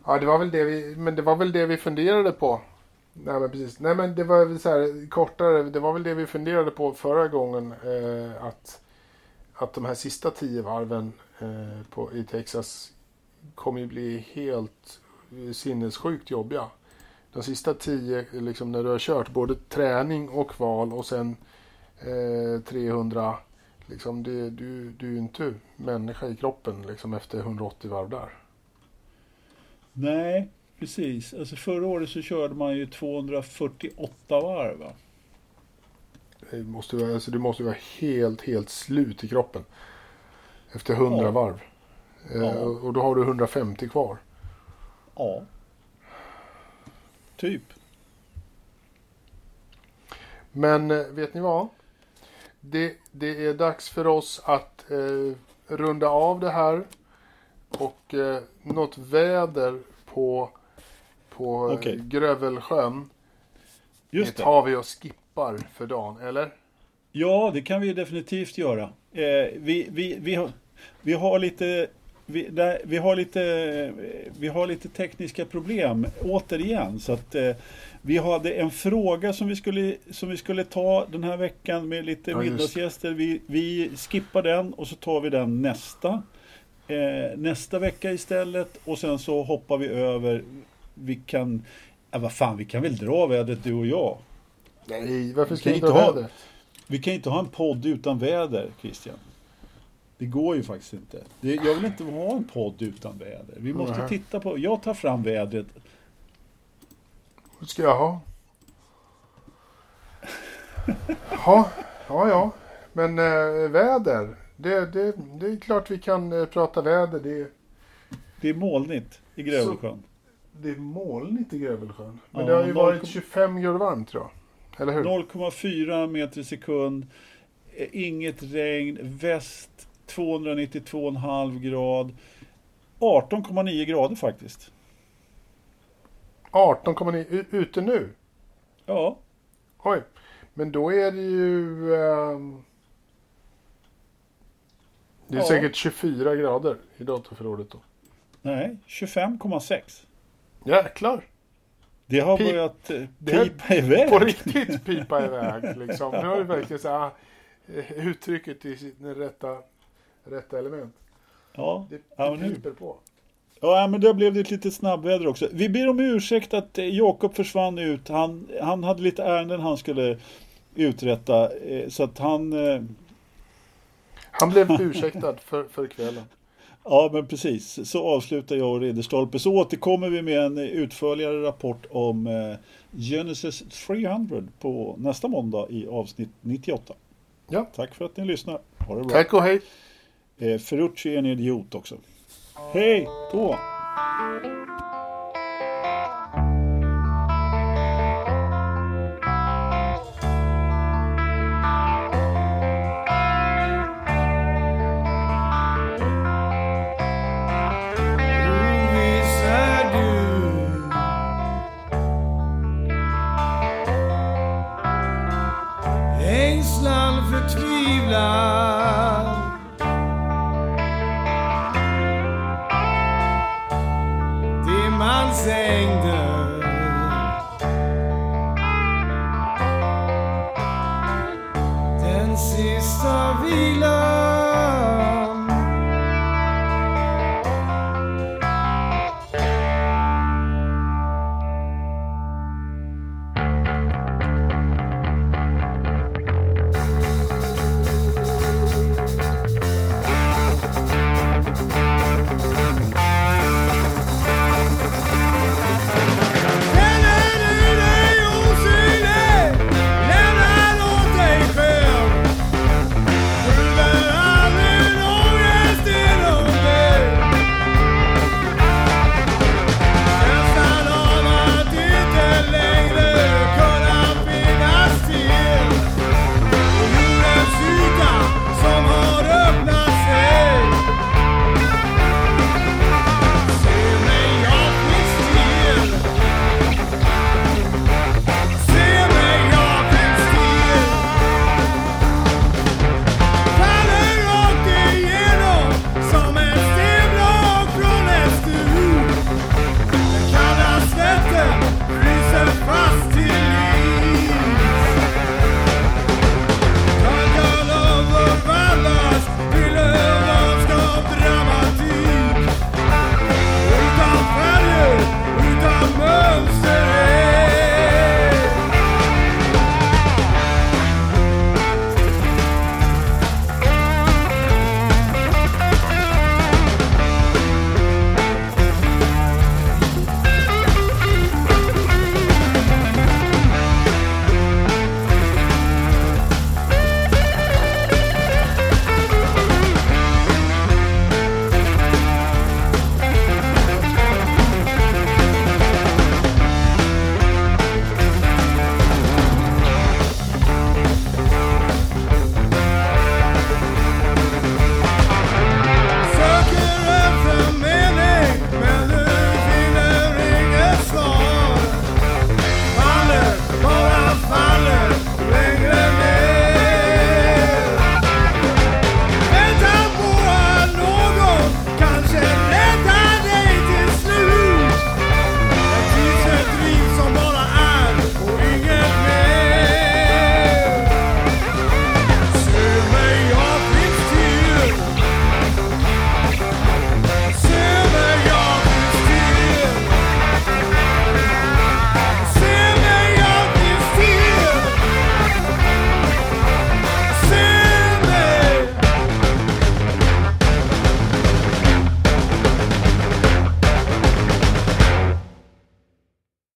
ja, det var väl det vi, men det var väl det vi funderade på. Nej men precis. Nej men det var väl så här kortare. Det var väl det vi funderade på förra gången. Eh, att, att de här sista tio varven eh, på, i Texas kommer ju bli helt sinnessjukt jobbiga. De sista tio, liksom när du har kört både träning och kval och sen eh, 300. Liksom det, du, du är ju inte människa i kroppen liksom efter 180 varv där. Nej, precis. Alltså förra året så körde man ju 248 varv va? Det måste, vara- alltså, du måste vara helt, helt slut i kroppen. Efter 100 Ja. varv. Eh, Ja. Och då har du 150 kvar. Ja. Typ. Men eh, vet ni vad? Det, det är dags för oss att eh, runda av det här. Och eh, något väder på, på eh, Okej. Grövelsjön. Just det det. tar vi och skippar för dagen, eller? Ja, det kan vi definitivt göra. Eh, vi, vi, vi, har, vi har lite... Vi, där, vi, har lite, eh, vi har lite tekniska problem återigen. Så att, eh, vi hade en fråga som vi, skulle, som vi skulle ta den här veckan med lite Ja, middagsgäster. Vi, vi skippar den och så tar vi den nästa. Eh, nästa vecka istället. Och sen så hoppar vi över. Vi kan... Ja, vad fan, vi kan väl dra vädret du och jag. Nej, varför Vi ska kan vi inte ha- ha det? Vi kan inte ha en podd utan väder, Christian. Det går ju faktiskt inte. Det, jag vill inte ha en podd utan väder. Vi måste Nej. titta på... Jag tar fram vädret Vad ska jag ha? Ja, ja, ja. Men eh, väder. Det, det, det är klart vi kan eh, prata väder. Det, Det är molnigt i Grövelsjön. det är molnigt i Grövelsjön. Men Ja, det har ju noll varit kom- 25 grader varmt tror jag. Eller hur? 0,4 meter i sekund. eh, Inget regn. Väst 292,5 grad. 18,9 grader faktiskt. 18,9 u- ute nu. Ja, Oj. Men då är det ju... ehm, det är Ja. säkert 24 grader i datorförrådet då. nej, 25,6. Jäklar! Det har Pip- börjat eh, det har- pipa iväg. På riktigt pipa iväg liksom. Nu har vi verkligen så här, eh, uttrycket i sitt rätta, rätta element. Ja, Det, Ja, det men nu- på. Ja, men då blev det ett litet snabbväder också. Vi ber om ursäkt att eh, Jakob försvann ut. Han, han hade lite ärenden han skulle uträtta. eh, Så att han... eh, Han blev <laughs> ursäktad för, för kvällen. Ja, men precis. Så avslutar jag och Ridderstolpe. Så återkommer vi med en utförligare rapport om Genesis 300 på nästa måndag i avsnitt 98. Ja. Tack för att ni lyssnar. Ha det bra. Tack och hej! Eh, Ferrucci är en idiot också. Hej då!